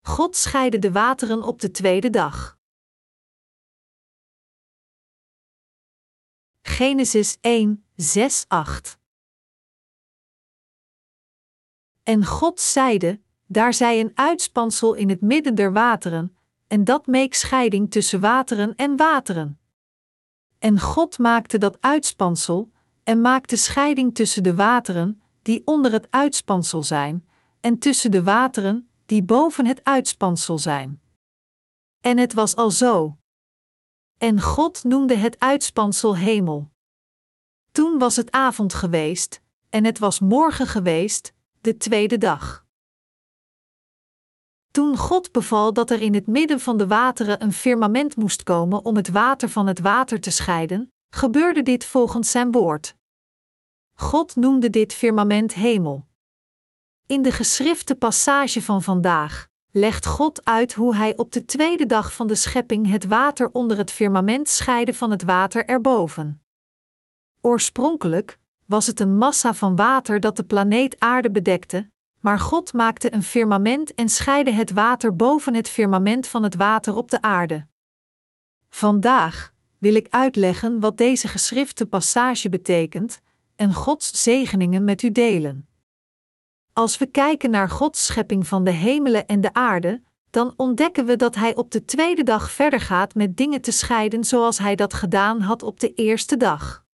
God scheidde de wateren op de tweede dag. Genesis 1, 6, 8 En God zeide: Daar zij een uitspansel in het midden der wateren, en dat meek scheiding tussen wateren en wateren. En God maakte dat uitspansel, en maakte scheiding tussen de wateren, die onder het uitspansel zijn, en tussen de wateren, die boven het uitspansel zijn. En het was al zo. En God noemde het uitspansel hemel. Toen was het avond geweest, en het was morgen geweest, de tweede dag. Toen God beval dat er in het midden van de wateren een firmament moest komen om het water van het water te scheiden, gebeurde dit volgens zijn woord. God noemde dit firmament hemel. In de geschrifte passage van vandaag legt God uit hoe hij op de tweede dag van de schepping het water onder het firmament scheidde van het water erboven. Oorspronkelijk was het een massa van water dat de planeet Aarde bedekte, maar God maakte een firmament en scheidde het water boven het firmament van het water op de aarde. Vandaag wil ik uitleggen wat deze geschrifte passage betekent en Gods zegeningen met u delen. Als we kijken naar Gods schepping van de hemelen en de aarde, dan ontdekken we dat Hij op de tweede dag verder gaat met dingen te scheiden zoals Hij dat gedaan had op de eerste dag.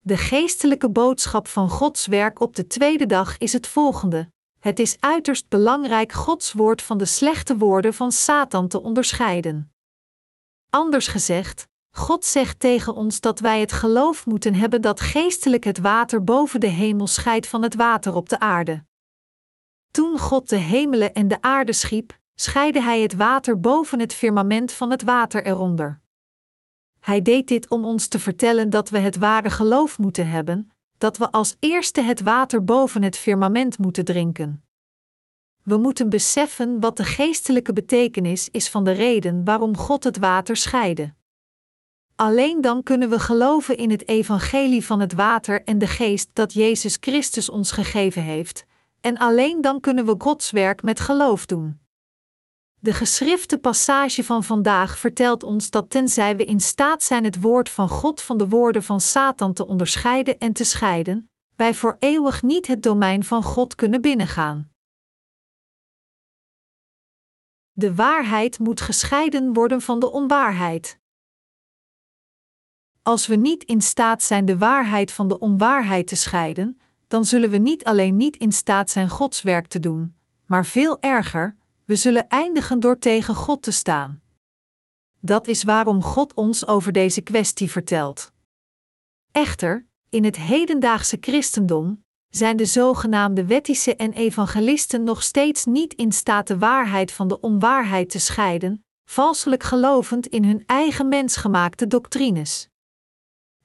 De geestelijke boodschap van Gods werk op de tweede dag is het volgende: Het is uiterst belangrijk Gods woord van de slechte woorden van Satan te onderscheiden. Anders gezegd, God zegt tegen ons dat wij het geloof moeten hebben dat geestelijk het water boven de hemel scheidt van het water op de aarde. Toen God de hemelen en de aarde schiep, scheidde Hij het water boven het firmament van het water eronder. Hij deed dit om ons te vertellen dat we het ware geloof moeten hebben, dat we als eerste het water boven het firmament moeten drinken. We moeten beseffen wat de geestelijke betekenis is van de reden waarom God het water scheidde. Alleen dan kunnen we geloven in het evangelie van het water en de geest dat Jezus Christus ons gegeven heeft, en alleen dan kunnen we Gods werk met geloof doen. De geschrifte passage van vandaag vertelt ons dat tenzij we in staat zijn het woord van God van de woorden van Satan te onderscheiden en te scheiden, wij voor eeuwig niet het domein van God kunnen binnengaan. De waarheid moet gescheiden worden van de onwaarheid. Als we niet in staat zijn de waarheid van de onwaarheid te scheiden, dan zullen we niet alleen niet in staat zijn Gods werk te doen, maar veel erger, we zullen eindigen door tegen God te staan. Dat is waarom God ons over deze kwestie vertelt. Echter, in het hedendaagse christendom zijn de zogenaamde wettische en evangelisten nog steeds niet in staat de waarheid van de onwaarheid te scheiden, valselijk gelovend in hun eigen mensgemaakte doctrines.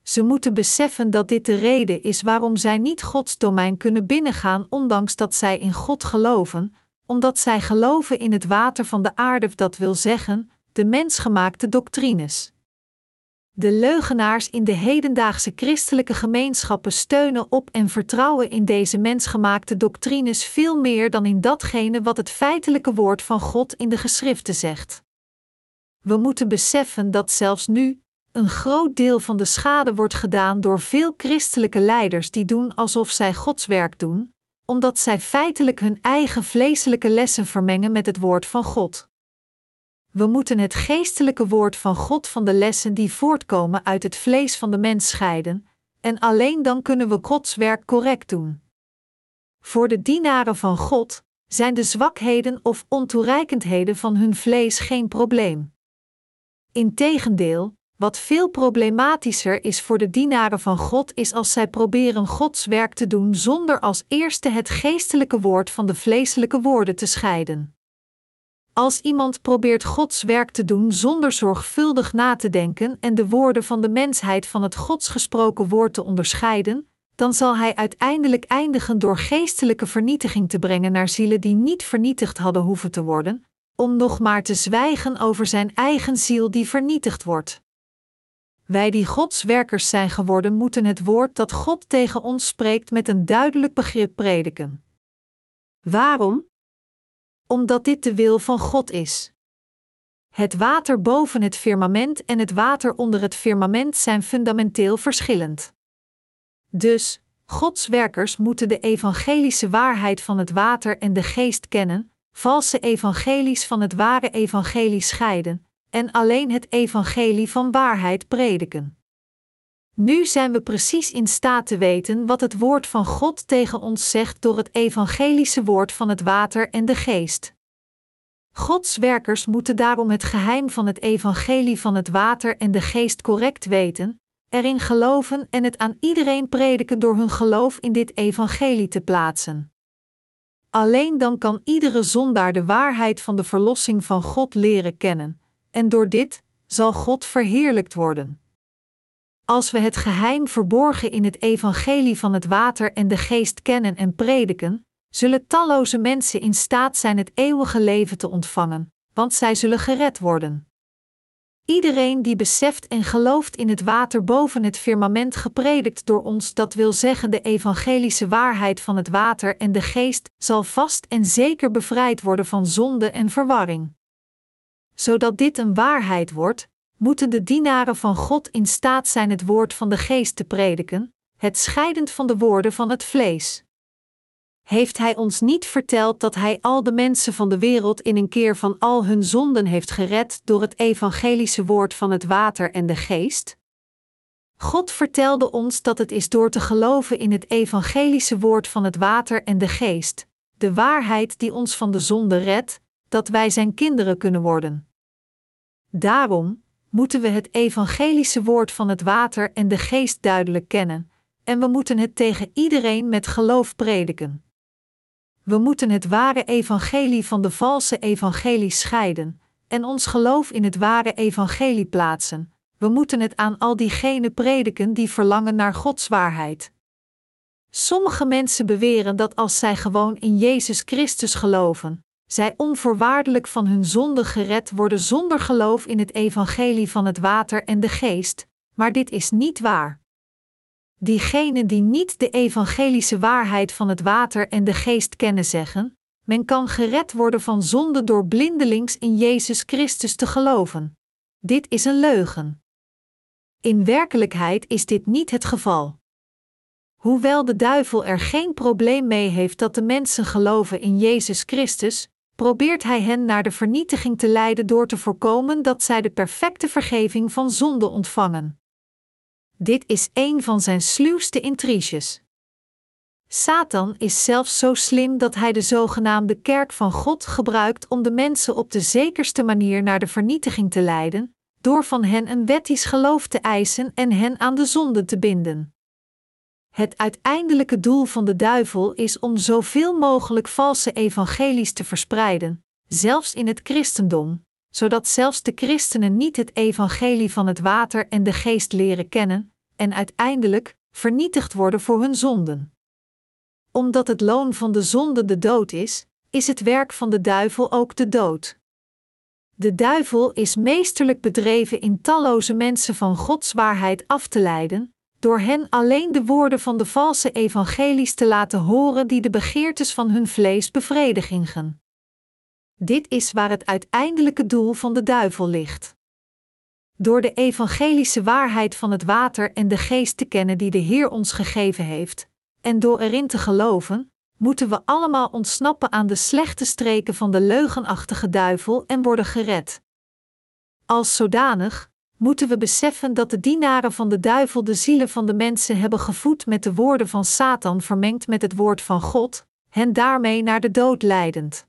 Ze moeten beseffen dat dit de reden is waarom zij niet Gods domein kunnen binnengaan, ondanks dat zij in God geloven, omdat zij geloven in het water van de aarde, dat wil zeggen, de mensgemaakte doctrines. De leugenaars in de hedendaagse christelijke gemeenschappen steunen op en vertrouwen in deze mensgemaakte doctrines veel meer dan in datgene wat het feitelijke woord van God in de geschriften zegt. We moeten beseffen dat zelfs nu een groot deel van de schade wordt gedaan door veel christelijke leiders die doen alsof zij Gods werk doen, omdat zij feitelijk hun eigen vleeselijke lessen vermengen met het woord van God. We moeten het geestelijke woord van God van de lessen die voortkomen uit het vlees van de mens scheiden, en alleen dan kunnen we Gods werk correct doen. Voor de dienaren van God zijn de zwakheden of ontoereikendheden van hun vlees geen probleem. Integendeel, wat veel problematischer is voor de dienaren van God is als zij proberen Gods werk te doen zonder als eerste het geestelijke woord van de vleeselijke woorden te scheiden. Als iemand probeert Gods werk te doen zonder zorgvuldig na te denken en de woorden van de mensheid van het Gods gesproken woord te onderscheiden, dan zal hij uiteindelijk eindigen door geestelijke vernietiging te brengen naar zielen die niet vernietigd hadden hoeven te worden, om nog maar te zwijgen over zijn eigen ziel die vernietigd wordt. Wij die Gods werkers zijn geworden, moeten het woord dat God tegen ons spreekt met een duidelijk begrip prediken. Waarom? omdat dit de wil van God is. Het water boven het firmament en het water onder het firmament zijn fundamenteel verschillend. Dus, Gods werkers moeten de evangelische waarheid van het water en de geest kennen, valse evangelies van het ware evangelie scheiden, en alleen het evangelie van waarheid prediken. Nu zijn we precies in staat te weten wat het woord van God tegen ons zegt door het evangelische woord van het water en de geest. Gods werkers moeten daarom het geheim van het evangelie van het water en de geest correct weten, erin geloven en het aan iedereen prediken door hun geloof in dit evangelie te plaatsen. Alleen dan kan iedere zondaar de waarheid van de verlossing van God leren kennen, en door dit zal God verheerlijkt worden. Als we het geheim verborgen in het evangelie van het water en de geest kennen en prediken, zullen talloze mensen in staat zijn het eeuwige leven te ontvangen, want zij zullen gered worden. Iedereen die beseft en gelooft in het water boven het firmament gepredikt door ons, dat wil zeggen de evangelische waarheid van het water en de geest, zal vast en zeker bevrijd worden van zonde en verwarring. Zodat dit een waarheid wordt, moeten de dienaren van God in staat zijn het woord van de geest te prediken, het scheidend van de woorden van het vlees. Heeft Hij ons niet verteld dat Hij al de mensen van de wereld in een keer van al hun zonden heeft gered door het evangelische woord van het water en de geest? God vertelde ons dat het is door te geloven in het evangelische woord van het water en de geest, de waarheid die ons van de zonde redt, dat wij Zijn kinderen kunnen worden. Daarom moeten we het evangelische woord van het water en de geest duidelijk kennen, en we moeten het tegen iedereen met geloof prediken. We moeten het ware evangelie van de valse evangelie scheiden en ons geloof in het ware evangelie plaatsen. We moeten het aan al diegenen prediken die verlangen naar Gods waarheid. Sommige mensen beweren dat als zij gewoon in Jezus Christus geloven, zij onvoorwaardelijk van hun zonde gered worden zonder geloof in het evangelie van het water en de geest, maar dit is niet waar. Diegenen die niet de evangelische waarheid van het water en de geest kennen zeggen: men kan gered worden van zonde door blindelings in Jezus Christus te geloven. Dit is een leugen. In werkelijkheid is dit niet het geval. Hoewel de duivel er geen probleem mee heeft dat de mensen geloven in Jezus Christus, probeert hij hen naar de vernietiging te leiden door te voorkomen dat zij de perfecte vergeving van zonde ontvangen. Dit is een van zijn sluwste intriges. Satan is zelfs zo slim dat hij de zogenaamde kerk van God gebruikt om de mensen op de zekerste manier naar de vernietiging te leiden, door van hen een wettisch geloof te eisen en hen aan de zonde te binden. Het uiteindelijke doel van de duivel is om zoveel mogelijk valse evangelies te verspreiden, zelfs in het christendom, zodat zelfs de christenen niet het evangelie van het water en de geest leren kennen, en uiteindelijk vernietigd worden voor hun zonden. Omdat het loon van de zonde de dood is, is het werk van de duivel ook de dood. De duivel is meesterlijk bedreven in talloze mensen van Gods waarheid af te leiden, door hen alleen de woorden van de valse evangelies te laten horen die de begeertes van hun vlees bevredigen. Dit is waar het uiteindelijke doel van de duivel ligt. Door de evangelische waarheid van het water en de geest te kennen die de Heer ons gegeven heeft, en door erin te geloven, moeten we allemaal ontsnappen aan de slechte streken van de leugenachtige duivel en worden gered. Als zodanig moeten we beseffen dat de dienaren van de duivel de zielen van de mensen hebben gevoed met de woorden van Satan vermengd met het woord van God, hen daarmee naar de dood leidend.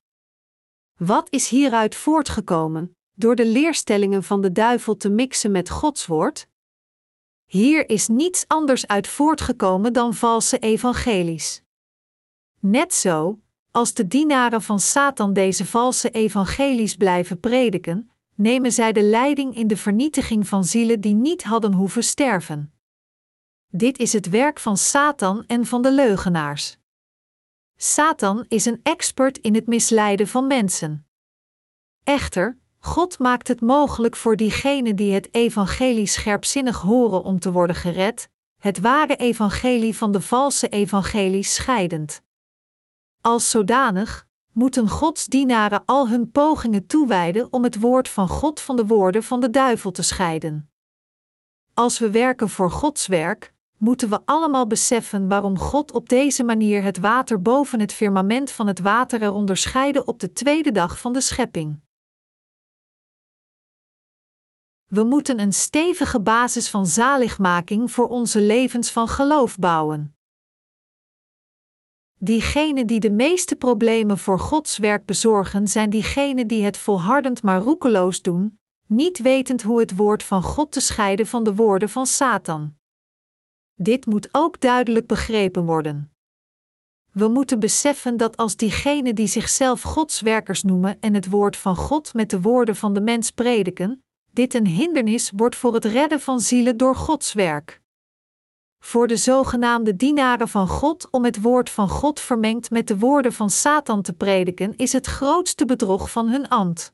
Wat is hieruit voortgekomen, door de leerstellingen van de duivel te mixen met Gods woord? Hier is niets anders uit voortgekomen dan valse evangelies. Net zo, als de dienaren van Satan deze valse evangelies blijven prediken, nemen zij de leiding in de vernietiging van zielen die niet hadden hoeven sterven. Dit is het werk van Satan en van de leugenaars. Satan is een expert in het misleiden van mensen. Echter, God maakt het mogelijk voor diegenen die het evangelie scherpzinnig horen om te worden gered, het ware evangelie van de valse evangelie scheidend. Als zodanig moeten Gods dienaren al hun pogingen toewijden om het woord van God van de woorden van de duivel te scheiden. Als we werken voor Gods werk, moeten we allemaal beseffen waarom God op deze manier het water boven het firmament van het water er onderscheidde op de tweede dag van de schepping. We moeten een stevige basis van zaligmaking voor onze levens van geloof bouwen. Diegenen die de meeste problemen voor Gods werk bezorgen, zijn diegenen die het volhardend maar roekeloos doen, niet wetend hoe het woord van God te scheiden van de woorden van Satan. Dit moet ook duidelijk begrepen worden. We moeten beseffen dat als diegenen die zichzelf Godswerkers noemen en het woord van God met de woorden van de mens prediken, dit een hindernis wordt voor het redden van zielen door Gods werk. Voor de zogenaamde dienaren van God om het woord van God vermengd met de woorden van Satan te prediken is het grootste bedrog van hun ambt.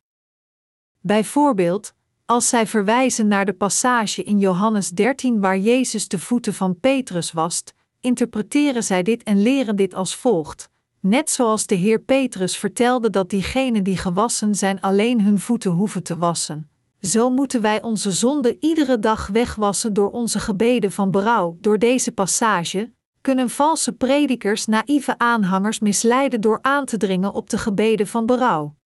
Bijvoorbeeld, als zij verwijzen naar de passage in Johannes 13 waar Jezus de voeten van Petrus wast, interpreteren zij dit en leren dit als volgt. Net zoals de Heer Petrus vertelde dat diegenen die gewassen zijn alleen hun voeten hoeven te wassen. Zo moeten wij onze zonde iedere dag wegwassen door onze gebeden van berouw. Door deze passage kunnen valse predikers naïeve aanhangers misleiden door aan te dringen op de gebeden van berouw.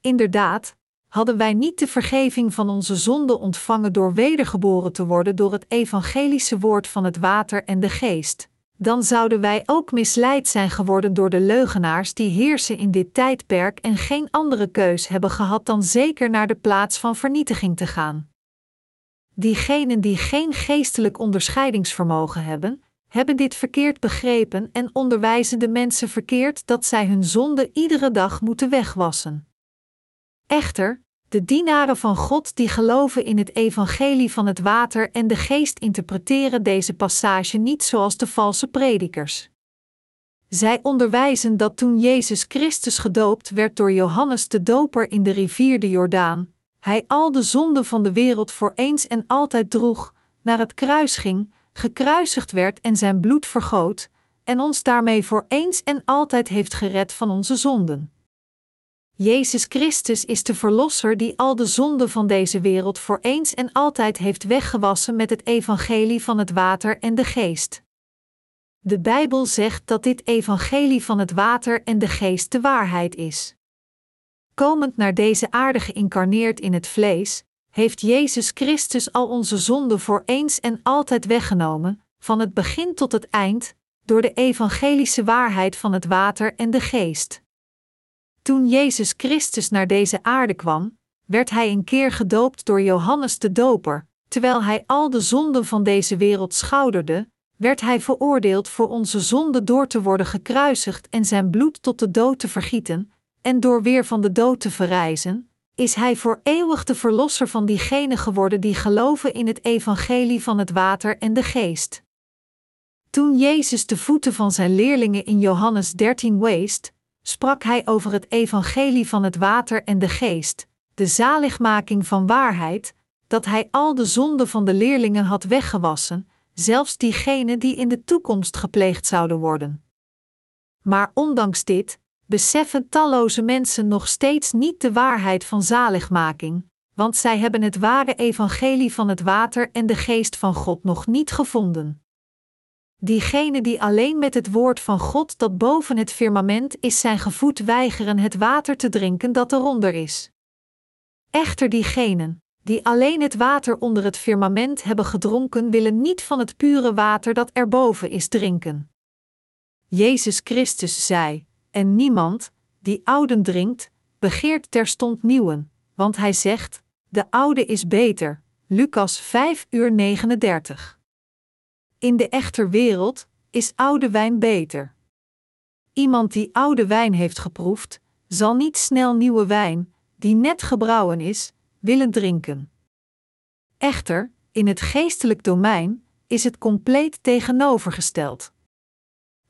Inderdaad, hadden wij niet de vergeving van onze zonde ontvangen door wedergeboren te worden door het evangelische woord van het water en de geest, dan zouden wij ook misleid zijn geworden door de leugenaars die heersen in dit tijdperk en geen andere keus hebben gehad dan zeker naar de plaats van vernietiging te gaan. Diegenen die geen geestelijk onderscheidingsvermogen hebben, hebben dit verkeerd begrepen en onderwijzen de mensen verkeerd dat zij hun zonde iedere dag moeten wegwassen. Echter, de dienaren van God die geloven in het evangelie van het water en de geest interpreteren deze passage niet zoals de valse predikers. Zij onderwijzen dat toen Jezus Christus gedoopt werd door Johannes de Doper in de rivier de Jordaan, hij al de zonden van de wereld voor eens en altijd droeg, naar het kruis ging, gekruisigd werd en zijn bloed vergoot, en ons daarmee voor eens en altijd heeft gered van onze zonden. Jezus Christus is de Verlosser die al de zonden van deze wereld voor eens en altijd heeft weggewassen met het evangelie van het water en de geest. De Bijbel zegt dat dit evangelie van het water en de geest de waarheid is. Komend naar deze aarde geïncarneerd in het vlees, heeft Jezus Christus al onze zonden voor eens en altijd weggenomen, van het begin tot het eind, door de evangelische waarheid van het water en de geest. Toen Jezus Christus naar deze aarde kwam, werd hij een keer gedoopt door Johannes de Doper. Terwijl hij al de zonden van deze wereld schouderde, werd hij veroordeeld voor onze zonden door te worden gekruisigd en zijn bloed tot de dood te vergieten, en door weer van de dood te verrijzen, is hij voor eeuwig de verlosser van diegenen geworden die geloven in het evangelie van het water en de geest. Toen Jezus de voeten van zijn leerlingen in Johannes 13 weest, sprak hij over het evangelie van het water en de geest, de zaligmaking van waarheid, dat hij al de zonden van de leerlingen had weggewassen, zelfs diegenen die in de toekomst gepleegd zouden worden. Maar ondanks dit, beseffen talloze mensen nog steeds niet de waarheid van zaligmaking, want zij hebben het ware evangelie van het water en de geest van God nog niet gevonden. Diegenen die alleen met het woord van God dat boven het firmament is zijn gevoed weigeren het water te drinken dat eronder is. Echter diegenen, die alleen het water onder het firmament hebben gedronken, willen niet van het pure water dat erboven is drinken. Jezus Christus zei: En niemand, die ouden drinkt, begeert terstond nieuwen, want hij zegt: De oude is beter. Lucas 5 uur 39. In de echter wereld is oude wijn beter. Iemand die oude wijn heeft geproefd, zal niet snel nieuwe wijn, die net gebrouwen is, willen drinken. Echter, in het geestelijk domein is het compleet tegenovergesteld.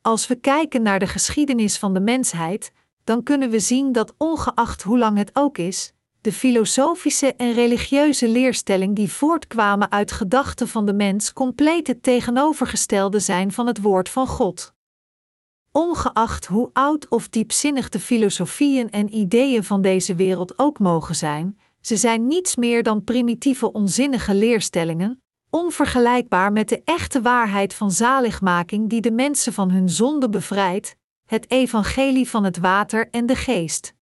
Als we kijken naar de geschiedenis van de mensheid, dan kunnen we zien dat ongeacht hoe lang het ook is, de filosofische en religieuze leerstelling die voortkwamen uit gedachten van de mens compleet het tegenovergestelde zijn van het woord van God. Ongeacht hoe oud of diepzinnig de filosofieën en ideeën van deze wereld ook mogen zijn, ze zijn niets meer dan primitieve onzinnige leerstellingen, onvergelijkbaar met de echte waarheid van zaligmaking die de mensen van hun zonde bevrijdt, het evangelie van het water en de geest.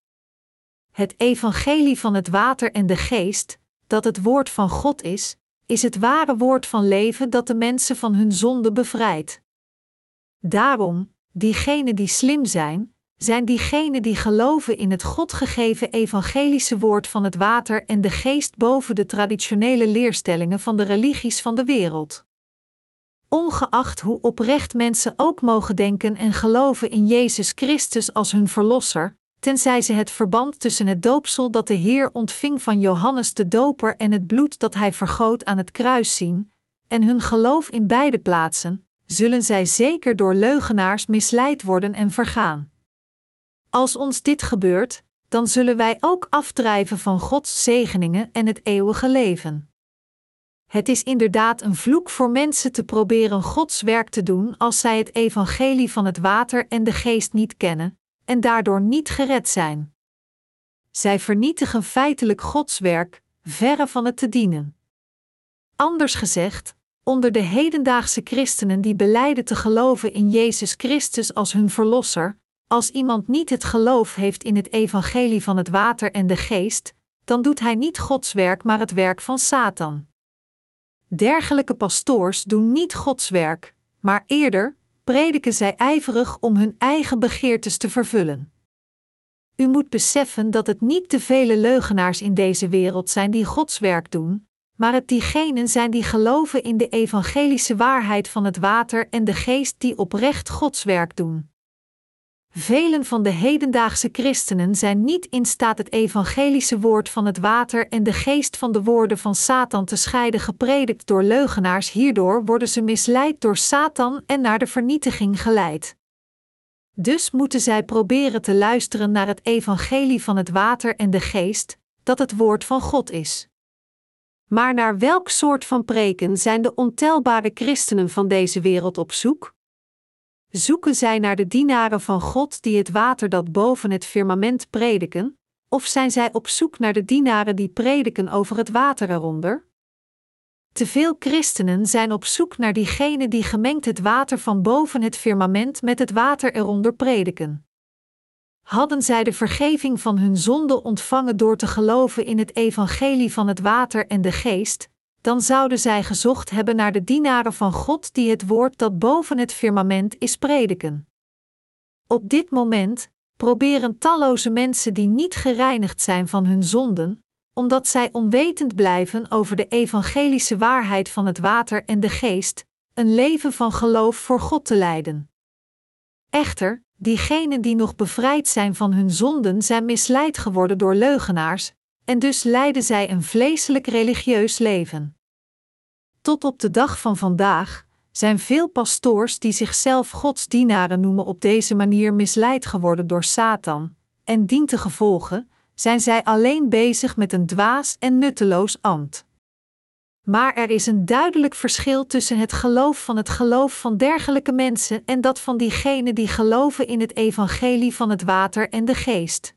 Het evangelie van het water en de geest, dat het woord van God is, is het ware woord van leven dat de mensen van hun zonde bevrijdt. Daarom, diegenen die slim zijn, zijn diegenen die geloven in het God gegeven evangelische woord van het water en de geest boven de traditionele leerstellingen van de religies van de wereld. Ongeacht hoe oprecht mensen ook mogen denken en geloven in Jezus Christus als hun Verlosser, tenzij ze het verband tussen het doopsel dat de Heer ontving van Johannes de Doper en het bloed dat hij vergoot aan het kruis zien, en hun geloof in beide plaatsen, zullen zij zeker door leugenaars misleid worden en vergaan. Als ons dit gebeurt, dan zullen wij ook afdrijven van Gods zegeningen en het eeuwige leven. Het is inderdaad een vloek voor mensen te proberen Gods werk te doen als zij het evangelie van het water en de geest niet kennen, en daardoor niet gered zijn. Zij vernietigen feitelijk Gods werk, verre van het te dienen. Anders gezegd, onder de hedendaagse christenen die beleiden te geloven in Jezus Christus als hun Verlosser, als iemand niet het geloof heeft in het evangelie van het water en de geest, dan doet hij niet Gods werk, maar het werk van Satan. Dergelijke pastoors doen niet Gods werk, maar eerder prediken zij ijverig om hun eigen begeertes te vervullen. U moet beseffen dat het niet de vele leugenaars in deze wereld zijn die Gods werk doen, maar het diegenen zijn die geloven in de evangelische waarheid van het water en de geest die oprecht Gods werk doen. Velen van de hedendaagse christenen zijn niet in staat het evangelische woord van het water en de geest van de woorden van Satan te scheiden, gepredikt door leugenaars. Hierdoor worden ze misleid door Satan en naar de vernietiging geleid. Dus moeten zij proberen te luisteren naar het evangelie van het water en de geest, dat het woord van God is. Maar naar welk soort van preken zijn de ontelbare christenen van deze wereld op zoek? Zoeken zij naar de dienaren van God die het water dat boven het firmament prediken, of zijn zij op zoek naar de dienaren die prediken over het water eronder? Te veel christenen zijn op zoek naar diegenen die gemengd het water van boven het firmament met het water eronder prediken. Hadden zij de vergeving van hun zonde ontvangen door te geloven in het evangelie van het water en de geest, dan zouden zij gezocht hebben naar de dienaren van God die het woord dat boven het firmament is prediken. Op dit moment proberen talloze mensen die niet gereinigd zijn van hun zonden, omdat zij onwetend blijven over de evangelische waarheid van het water en de geest, een leven van geloof voor God te leiden. Echter, diegenen die nog bevrijd zijn van hun zonden zijn misleid geworden door leugenaars, en dus leiden zij een vleeselijk religieus leven. Tot op de dag van vandaag zijn veel pastoors die zichzelf godsdienaren noemen op deze manier misleid geworden door Satan, en dientengevolge zijn zij alleen bezig met een dwaas en nutteloos ambt. Maar er is een duidelijk verschil tussen het geloof van het geloof van dergelijke mensen en dat van diegenen die geloven in het evangelie van het water en de geest.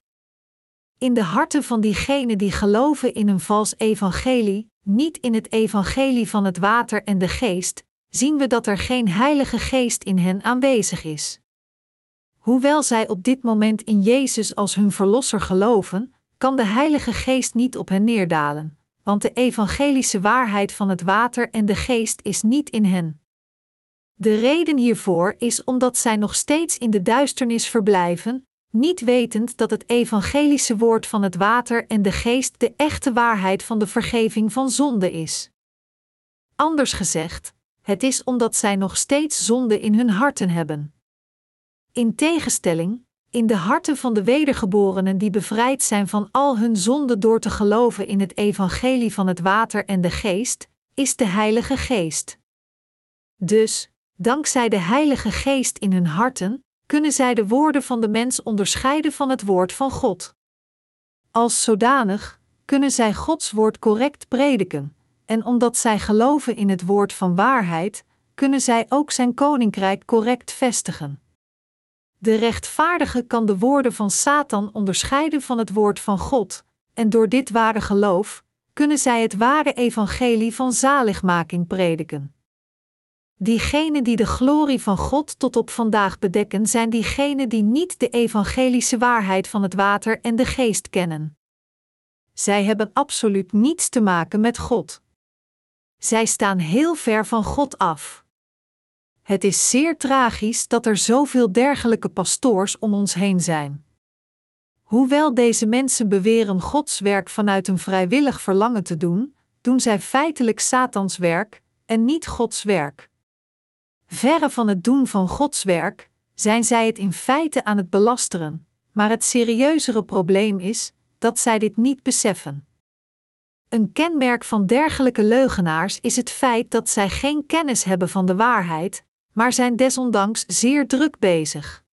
In de harten van diegenen die geloven in een vals evangelie, niet in het evangelie van het water en de geest, zien we dat er geen Heilige Geest in hen aanwezig is. Hoewel zij op dit moment in Jezus als hun Verlosser geloven, kan de Heilige Geest niet op hen neerdalen, want de evangelische waarheid van het water en de geest is niet in hen. De reden hiervoor is omdat zij nog steeds in de duisternis verblijven, niet wetend dat het evangelische woord van het water en de geest de echte waarheid van de vergeving van zonde is. Anders gezegd, het is omdat zij nog steeds zonde in hun harten hebben. In tegenstelling, in de harten van de wedergeborenen die bevrijd zijn van al hun zonde door te geloven in het evangelie van het water en de geest, is de Heilige Geest. Dus, dankzij de Heilige Geest in hun harten, kunnen zij de woorden van de mens onderscheiden van het woord van God. Als zodanig kunnen zij Gods woord correct prediken, en omdat zij geloven in het woord van waarheid, kunnen zij ook zijn koninkrijk correct vestigen. De rechtvaardige kan de woorden van Satan onderscheiden van het woord van God, en door dit ware geloof kunnen zij het ware evangelie van zaligmaking prediken. Diegenen die de glorie van God tot op vandaag bedekken, zijn diegenen die niet de evangelische waarheid van het water en de geest kennen. Zij hebben absoluut niets te maken met God. Zij staan heel ver van God af. Het is zeer tragisch dat er zoveel dergelijke pastoors om ons heen zijn. Hoewel deze mensen beweren Gods werk vanuit een vrijwillig verlangen te doen, doen zij feitelijk Satans werk en niet Gods werk. Verre van het doen van Gods werk, zijn zij het in feite aan het belasteren, maar het serieuzere probleem is dat zij dit niet beseffen. Een kenmerk van dergelijke leugenaars is het feit dat zij geen kennis hebben van de waarheid, maar zijn desondanks zeer druk bezig.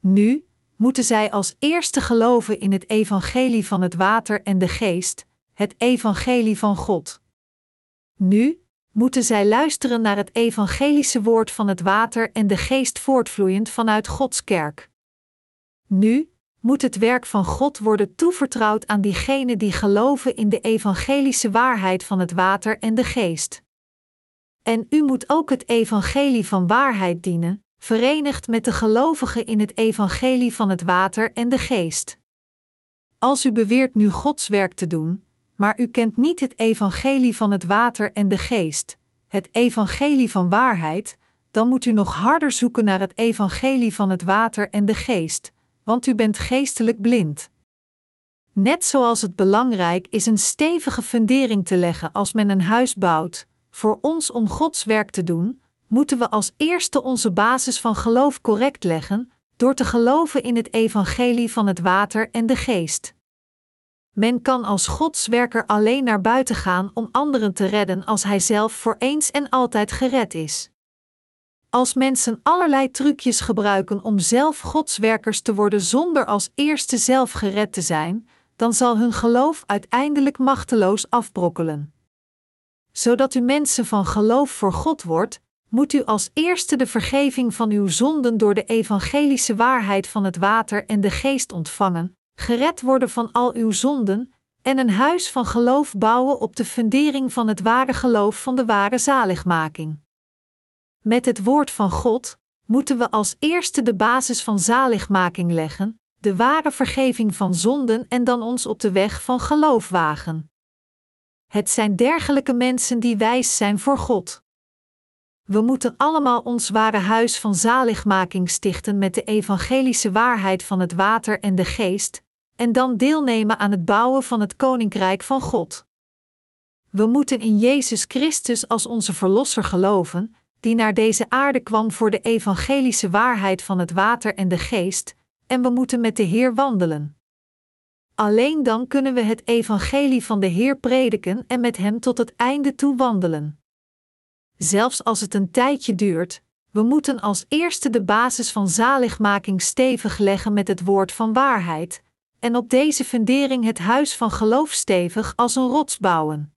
Nu moeten zij als eerste geloven in het evangelie van het water en de geest, het evangelie van God. Nu moeten zij luisteren naar het evangelische woord van het water en de geest voortvloeiend vanuit Gods kerk. Nu moet het werk van God worden toevertrouwd aan diegenen die geloven in de evangelische waarheid van het water en de geest. En u moet ook het evangelie van waarheid dienen, verenigd met de gelovigen in het evangelie van het water en de geest. Als u beweert nu Gods werk te doen, maar u kent niet het evangelie van het water en de geest, het evangelie van waarheid, dan moet u nog harder zoeken naar het evangelie van het water en de geest, want u bent geestelijk blind. Net zoals het belangrijk is een stevige fundering te leggen als men een huis bouwt, voor ons om Gods werk te doen, moeten we als eerste onze basis van geloof correct leggen, door te geloven in het evangelie van het water en de geest. Men kan als Godswerker alleen naar buiten gaan om anderen te redden als hij zelf voor eens en altijd gered is. Als mensen allerlei trucjes gebruiken om zelf Godswerkers te worden zonder als eerste zelf gered te zijn, dan zal hun geloof uiteindelijk machteloos afbrokkelen. Zodat u mensen van geloof voor God wordt, moet u als eerste de vergeving van uw zonden door de evangelische waarheid van het water en de geest ontvangen, gered worden van al uw zonden en een huis van geloof bouwen op de fundering van het ware geloof van de ware zaligmaking. Met het woord van God moeten we als eerste de basis van zaligmaking leggen, de ware vergeving van zonden en dan ons op de weg van geloof wagen. Het zijn dergelijke mensen die wijs zijn voor God. We moeten allemaal ons ware huis van zaligmaking stichten met de evangelische waarheid van het water en de geest, en dan deelnemen aan het bouwen van het koninkrijk van God. We moeten in Jezus Christus als onze Verlosser geloven, die naar deze aarde kwam voor de evangelische waarheid van het water en de geest, en we moeten met de Heer wandelen. Alleen dan kunnen we het evangelie van de Heer prediken en met Hem tot het einde toe wandelen. Zelfs als het een tijdje duurt, we moeten als eerste de basis van zaligmaking stevig leggen met het woord van waarheid, en op deze fundering het huis van geloof stevig als een rots bouwen.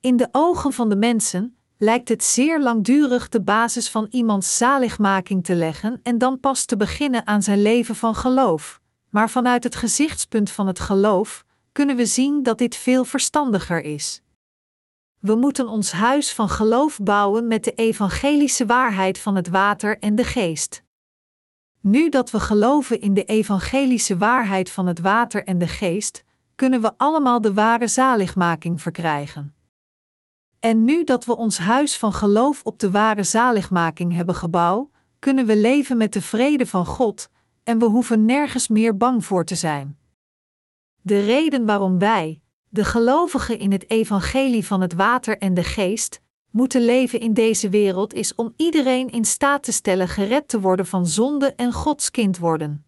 In de ogen van de mensen lijkt het zeer langdurig de basis van iemands zaligmaking te leggen en dan pas te beginnen aan zijn leven van geloof. Maar vanuit het gezichtspunt van het geloof kunnen we zien dat dit veel verstandiger is. We moeten ons huis van geloof bouwen met de evangelische waarheid van het water en de geest. Nu dat we geloven in de evangelische waarheid van het water en de geest, kunnen we allemaal de ware zaligmaking verkrijgen. En nu dat we ons huis van geloof op de ware zaligmaking hebben gebouwd, kunnen we leven met de vrede van God en we hoeven nergens meer bang voor te zijn. De reden waarom wij, de gelovigen in het evangelie van het water en de geest, moeten leven in deze wereld is om iedereen in staat te stellen gered te worden van zonde en Gods kind worden.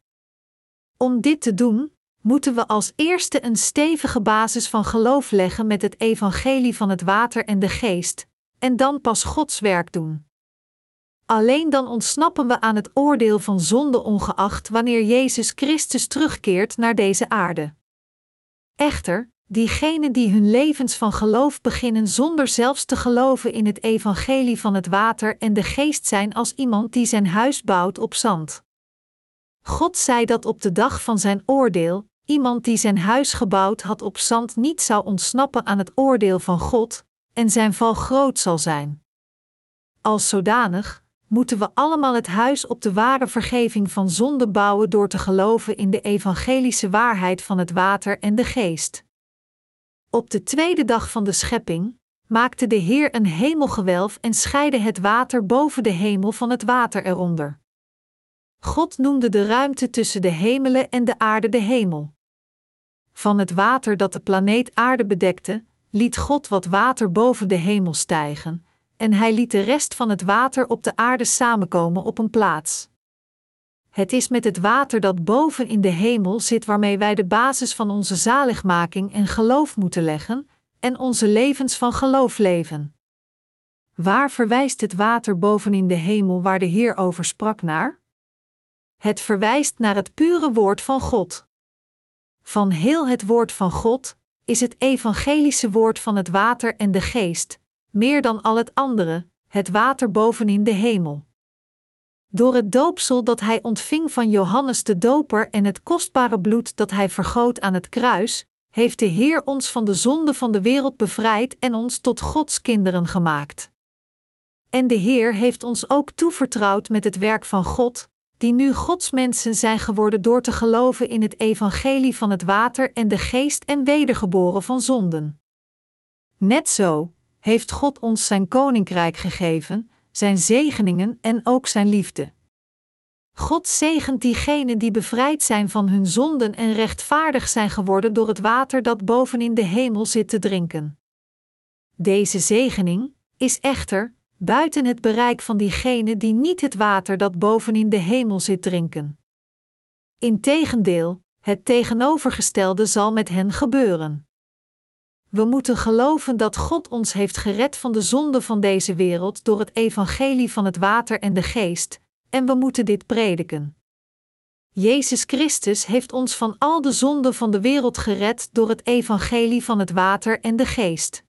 Om dit te doen, moeten we als eerste een stevige basis van geloof leggen met het evangelie van het water en de geest, en dan pas Gods werk doen. Alleen dan ontsnappen we aan het oordeel van zonde ongeacht wanneer Jezus Christus terugkeert naar deze aarde. Echter, diegenen die hun levens van geloof beginnen zonder zelfs te geloven in het evangelie van het water en de geest zijn als iemand die zijn huis bouwt op zand. God zei dat op de dag van zijn oordeel, iemand die zijn huis gebouwd had op zand niet zou ontsnappen aan het oordeel van God, en zijn val groot zal zijn. Als zodanig moeten we allemaal het huis op de ware vergeving van zonde bouwen door te geloven in de evangelische waarheid van het water en de geest. Op de tweede dag van de schepping maakte de Heer een hemelgewelf en scheidde het water boven de hemel van het water eronder. God noemde de ruimte tussen de hemelen en de aarde de hemel. Van het water dat de planeet aarde bedekte, liet God wat water boven de hemel stijgen, en hij liet de rest van het water op de aarde samenkomen op een plaats. Het is met het water dat boven in de hemel zit waarmee wij de basis van onze zaligmaking en geloof moeten leggen, en onze levens van geloof leven. Waar verwijst het water boven in de hemel waar de Heer over sprak naar? Het verwijst naar het pure woord van God. Van heel het woord van God is het evangelische woord van het water en de geest, meer dan al het andere, het water bovenin de hemel. Door het doopsel dat hij ontving van Johannes de Doper en het kostbare bloed dat hij vergoot aan het kruis, heeft de Heer ons van de zonde van de wereld bevrijd en ons tot Gods kinderen gemaakt. En de Heer heeft ons ook toevertrouwd met het werk van God, die nu Gods mensen zijn geworden door te geloven in het evangelie van het water en de geest en wedergeboren van zonden. Net zo heeft God ons zijn koninkrijk gegeven, zijn zegeningen en ook zijn liefde. God zegent diegenen die bevrijd zijn van hun zonden en rechtvaardig zijn geworden door het water dat bovenin de hemel zit te drinken. Deze zegening is echter buiten het bereik van diegenen die niet het water dat bovenin de hemel zit drinken. Integendeel, het tegenovergestelde zal met hen gebeuren. We moeten geloven dat God ons heeft gered van de zonde van deze wereld door het evangelie van het water en de geest, en we moeten dit prediken. Jezus Christus heeft ons van al de zonden van de wereld gered door het evangelie van het water en de geest.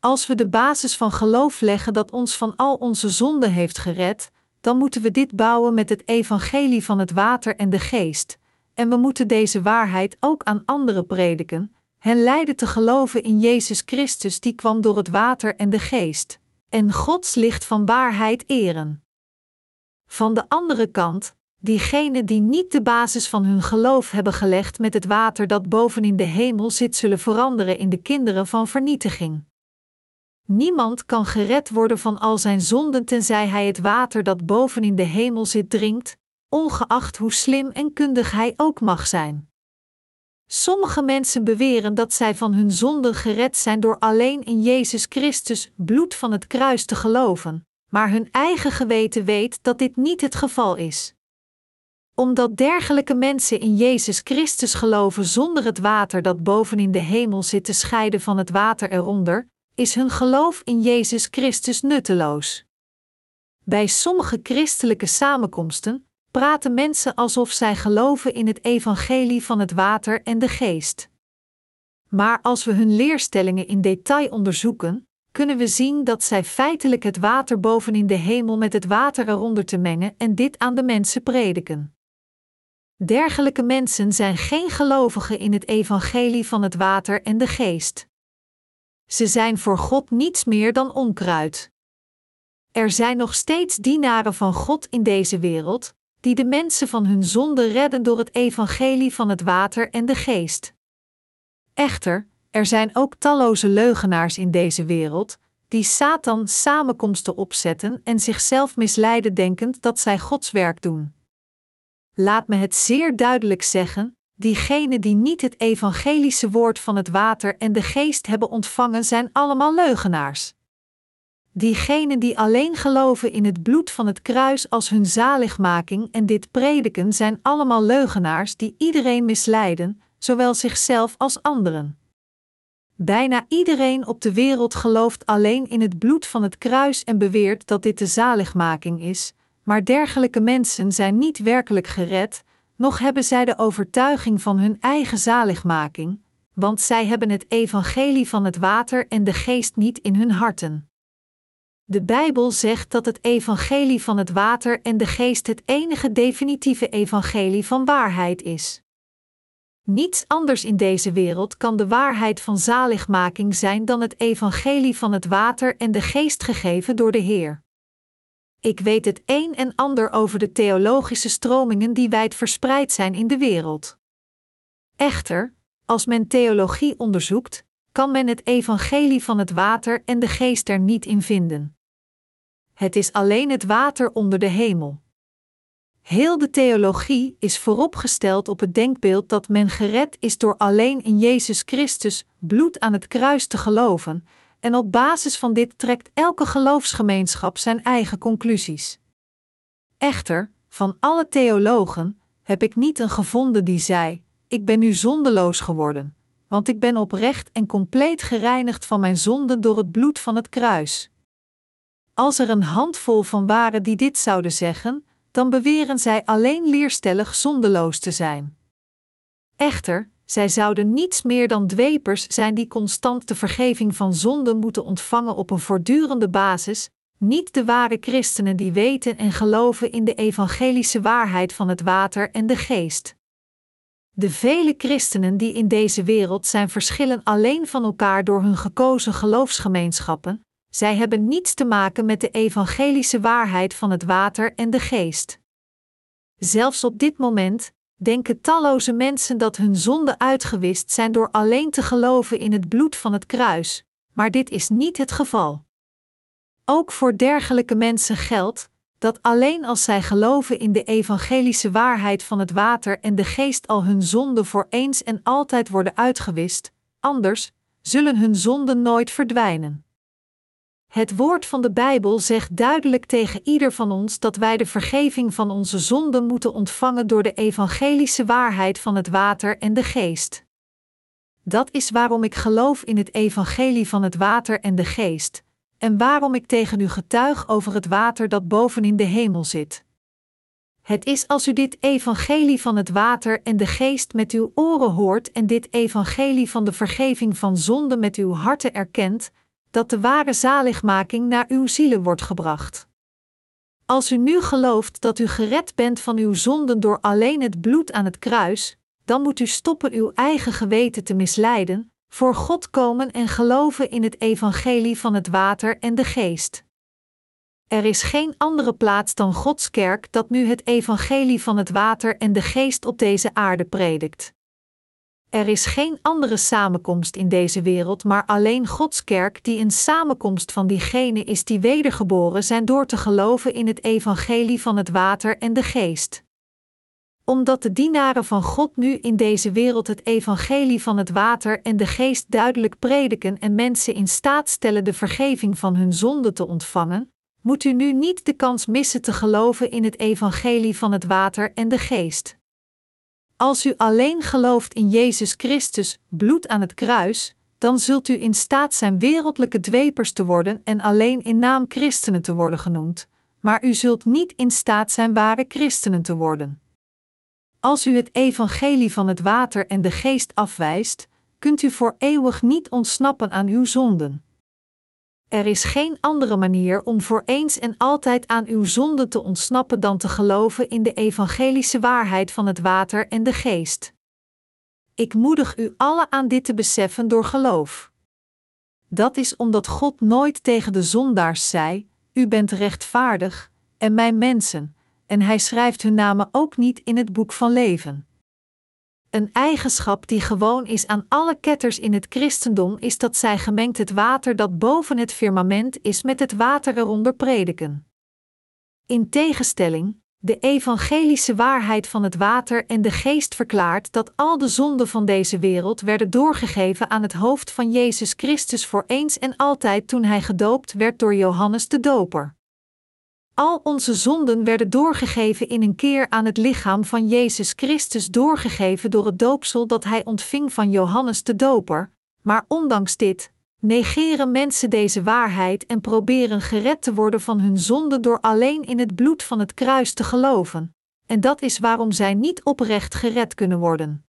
Als we de basis van geloof leggen dat ons van al onze zonden heeft gered, dan moeten we dit bouwen met het evangelie van het water en de geest, en we moeten deze waarheid ook aan anderen prediken, hen leiden te geloven in Jezus Christus die kwam door het water en de geest, en Gods licht van waarheid eren. Van de andere kant, diegenen die niet de basis van hun geloof hebben gelegd met het water dat bovenin de hemel zit, zullen veranderen in de kinderen van vernietiging. Niemand kan gered worden van al zijn zonden tenzij hij het water dat bovenin de hemel zit drinkt, ongeacht hoe slim en kundig hij ook mag zijn. Sommige mensen beweren dat zij van hun zonden gered zijn door alleen in Jezus Christus, bloed van het kruis, te geloven, maar hun eigen geweten weet dat dit niet het geval is. Omdat dergelijke mensen in Jezus Christus geloven zonder het water dat bovenin de hemel zit te scheiden van het water eronder, is hun geloof in Jezus Christus nutteloos. Bij sommige christelijke samenkomsten praten mensen alsof zij geloven in het evangelie van het water en de geest. Maar als we hun leerstellingen in detail onderzoeken, kunnen we zien dat zij feitelijk het water bovenin de hemel met het water eronder te mengen en dit aan de mensen prediken. Dergelijke mensen zijn geen gelovigen in het evangelie van het water en de geest. Ze zijn voor God niets meer dan onkruid. Er zijn nog steeds dienaren van God in deze wereld, die de mensen van hun zonde redden door het evangelie van het water en de geest. Echter, er zijn ook talloze leugenaars in deze wereld, die Satan samenkomsten opzetten en zichzelf misleiden denkend dat zij Gods werk doen. Laat me het zeer duidelijk zeggen: diegenen die niet het evangelische woord van het water en de geest hebben ontvangen, zijn allemaal leugenaars. Diegenen die alleen geloven in het bloed van het kruis als hun zaligmaking en dit prediken, zijn allemaal leugenaars die iedereen misleiden, zowel zichzelf als anderen. Bijna iedereen op de wereld gelooft alleen in het bloed van het kruis en beweert dat dit de zaligmaking is, maar dergelijke mensen zijn niet werkelijk gered, noch hebben zij de overtuiging van hun eigen zaligmaking, want zij hebben het evangelie van het water en de geest niet in hun harten. De Bijbel zegt dat het evangelie van het water en de geest het enige definitieve evangelie van waarheid is. Niets anders in deze wereld kan de waarheid van zaligmaking zijn dan het evangelie van het water en de geest gegeven door de Heer. Ik weet het een en ander over de theologische stromingen die wijd verspreid zijn in de wereld. Echter, als men theologie onderzoekt, kan men het evangelie van het water en de geest er niet in vinden. Het is alleen het water onder de hemel. Heel de theologie is vooropgesteld op het denkbeeld dat men gered is door alleen in Jezus Christus bloed aan het kruis te geloven, en op basis van dit trekt elke geloofsgemeenschap zijn eigen conclusies. Echter, van alle theologen heb ik niet een gevonden die zei: Ik ben nu zondeloos geworden, want ik ben oprecht en compleet gereinigd van mijn zonden door het bloed van het kruis. Als er een handvol van waren die dit zouden zeggen, dan beweren zij alleen leerstellig zondeloos te zijn. Echter, zij zouden niets meer dan dwepers zijn die constant de vergeving van zonden moeten ontvangen op een voortdurende basis, niet de ware christenen die weten en geloven in de evangelische waarheid van het water en de geest. De vele christenen die in deze wereld zijn verschillen alleen van elkaar door hun gekozen geloofsgemeenschappen, zij hebben niets te maken met de evangelische waarheid van het water en de geest. Zelfs op dit moment denken talloze mensen dat hun zonden uitgewist zijn door alleen te geloven in het bloed van het kruis, maar dit is niet het geval. Ook voor dergelijke mensen geldt dat alleen als zij geloven in de evangelische waarheid van het water en de geest al hun zonden voor eens en altijd worden uitgewist, anders zullen hun zonden nooit verdwijnen. Het woord van de Bijbel zegt duidelijk tegen ieder van ons dat wij de vergeving van onze zonden moeten ontvangen door de evangelische waarheid van het water en de geest. Dat is waarom ik geloof in het evangelie van het water en de geest, en waarom ik tegen u getuig over het water dat boven in de hemel zit. Het is als u dit evangelie van het water en de geest met uw oren hoort en dit evangelie van de vergeving van zonde met uw harten erkent, dat de ware zaligmaking naar uw zielen wordt gebracht. Als u nu gelooft dat u gered bent van uw zonden door alleen het bloed aan het kruis, dan moet u stoppen uw eigen geweten te misleiden, voor God komen en geloven in het evangelie van het water en de geest. Er is geen andere plaats dan Gods kerk dat nu het evangelie van het water en de geest op deze aarde predikt. Er is geen andere samenkomst in deze wereld, maar alleen Gods kerk die een samenkomst van diegenen is die wedergeboren zijn door te geloven in het evangelie van het water en de geest. Omdat de dienaren van God nu in deze wereld het evangelie van het water en de geest duidelijk prediken en mensen in staat stellen de vergeving van hun zonden te ontvangen, moet u nu niet de kans missen te geloven in het evangelie van het water en de geest. Als u alleen gelooft in Jezus Christus, bloed aan het kruis, dan zult u in staat zijn wereldlijke dwepers te worden en alleen in naam christenen te worden genoemd, maar u zult niet in staat zijn ware christenen te worden. Als u het evangelie van het water en de geest afwijst, kunt u voor eeuwig niet ontsnappen aan uw zonden. Er is geen andere manier om voor eens en altijd aan uw zonde te ontsnappen dan te geloven in de evangelische waarheid van het water en de geest. Ik moedig u alle aan dit te beseffen door geloof. Dat is omdat God nooit tegen de zondaars zei: U bent rechtvaardig, en mijn mensen, en hij schrijft hun namen ook niet in het boek van leven. Een eigenschap die gewoon is aan alle ketters in het christendom is dat zij gemengd het water dat boven het firmament is met het water eronder prediken. In tegenstelling, de evangelische waarheid van het water en de geest verklaart dat al de zonden van deze wereld werden doorgegeven aan het hoofd van Jezus Christus voor eens en altijd toen hij gedoopt werd door Johannes de Doper. Al onze zonden werden doorgegeven in een keer aan het lichaam van Jezus Christus, doorgegeven door het doopsel dat hij ontving van Johannes de Doper. Maar ondanks dit, negeren mensen deze waarheid en proberen gered te worden van hun zonden door alleen in het bloed van het kruis te geloven. En dat is waarom zij niet oprecht gered kunnen worden.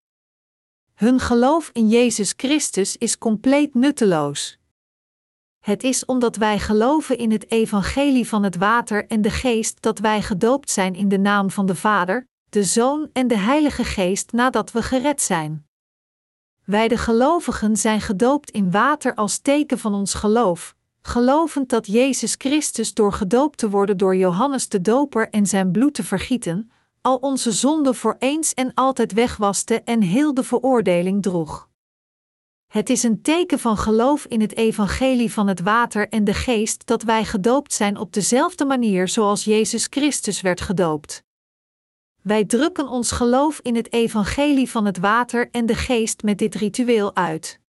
Hun geloof in Jezus Christus is compleet nutteloos. Het is omdat wij geloven in het evangelie van het water en de geest dat wij gedoopt zijn in de naam van de Vader, de Zoon en de Heilige Geest nadat we gered zijn. Wij de gelovigen zijn gedoopt in water als teken van ons geloof, gelovend dat Jezus Christus door gedoopt te worden door Johannes de Doper en zijn bloed te vergieten, al onze zonden voor eens en altijd wegwaste en heel de veroordeling droeg. Het is een teken van geloof in het evangelie van het water en de geest dat wij gedoopt zijn op dezelfde manier zoals Jezus Christus werd gedoopt. Wij drukken ons geloof in het evangelie van het water en de geest met dit ritueel uit.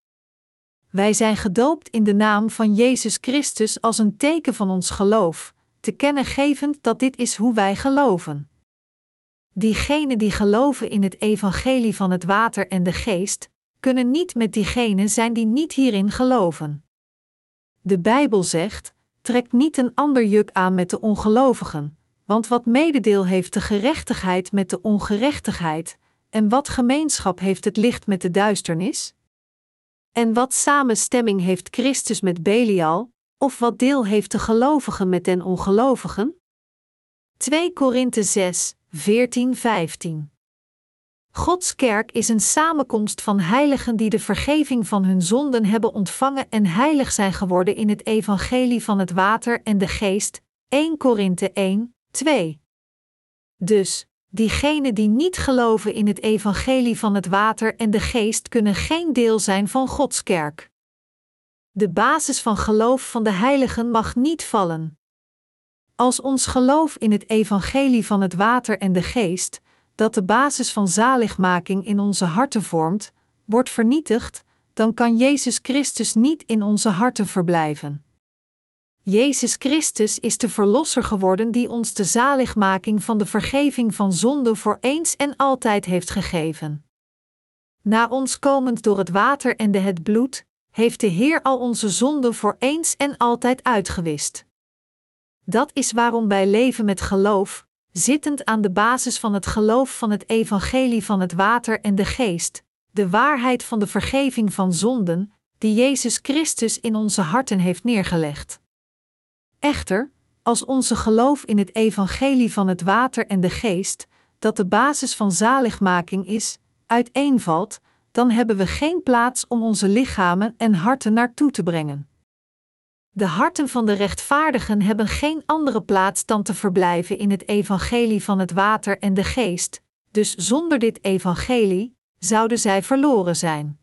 Wij zijn gedoopt in de naam van Jezus Christus als een teken van ons geloof, te kennen gevend dat dit is hoe wij geloven. Diegenen die geloven in het evangelie van het water en de geest, kunnen niet met diegenen zijn die niet hierin geloven. De Bijbel zegt: trek niet een ander juk aan met de ongelovigen, want wat mededeel heeft de gerechtigheid met de ongerechtigheid, en wat gemeenschap heeft het licht met de duisternis? En wat samenstemming heeft Christus met Belial, of wat deel heeft de gelovigen met den ongelovigen? 2 Korinthe 6, 14, 15 Gods kerk is een samenkomst van heiligen die de vergeving van hun zonden hebben ontvangen en heilig zijn geworden in het evangelie van het water en de geest. 1 Korinthe 1, 2. Dus, diegenen die niet geloven in het evangelie van het water en de geest kunnen geen deel zijn van Gods kerk. De basis van geloof van de heiligen mag niet vallen. Als ons geloof in het evangelie van het water en de geest, dat de basis van zaligmaking in onze harten vormt, wordt vernietigd, dan kan Jezus Christus niet in onze harten verblijven. Jezus Christus is de Verlosser geworden die ons de zaligmaking van de vergeving van zonde voor eens en altijd heeft gegeven. Na ons komend door het water en de het bloed, heeft de Heer al onze zonden voor eens en altijd uitgewist. Dat is waarom wij leven met geloof, zittend aan de basis van het geloof van het evangelie van het water en de geest, de waarheid van de vergeving van zonden, die Jezus Christus in onze harten heeft neergelegd. Echter, als onze geloof in het evangelie van het water en de geest, dat de basis van zaligmaking is, uiteenvalt, dan hebben we geen plaats om onze lichamen en harten naartoe te brengen. De harten van de rechtvaardigen hebben geen andere plaats dan te verblijven in het evangelie van het water en de geest, dus zonder dit evangelie zouden zij verloren zijn.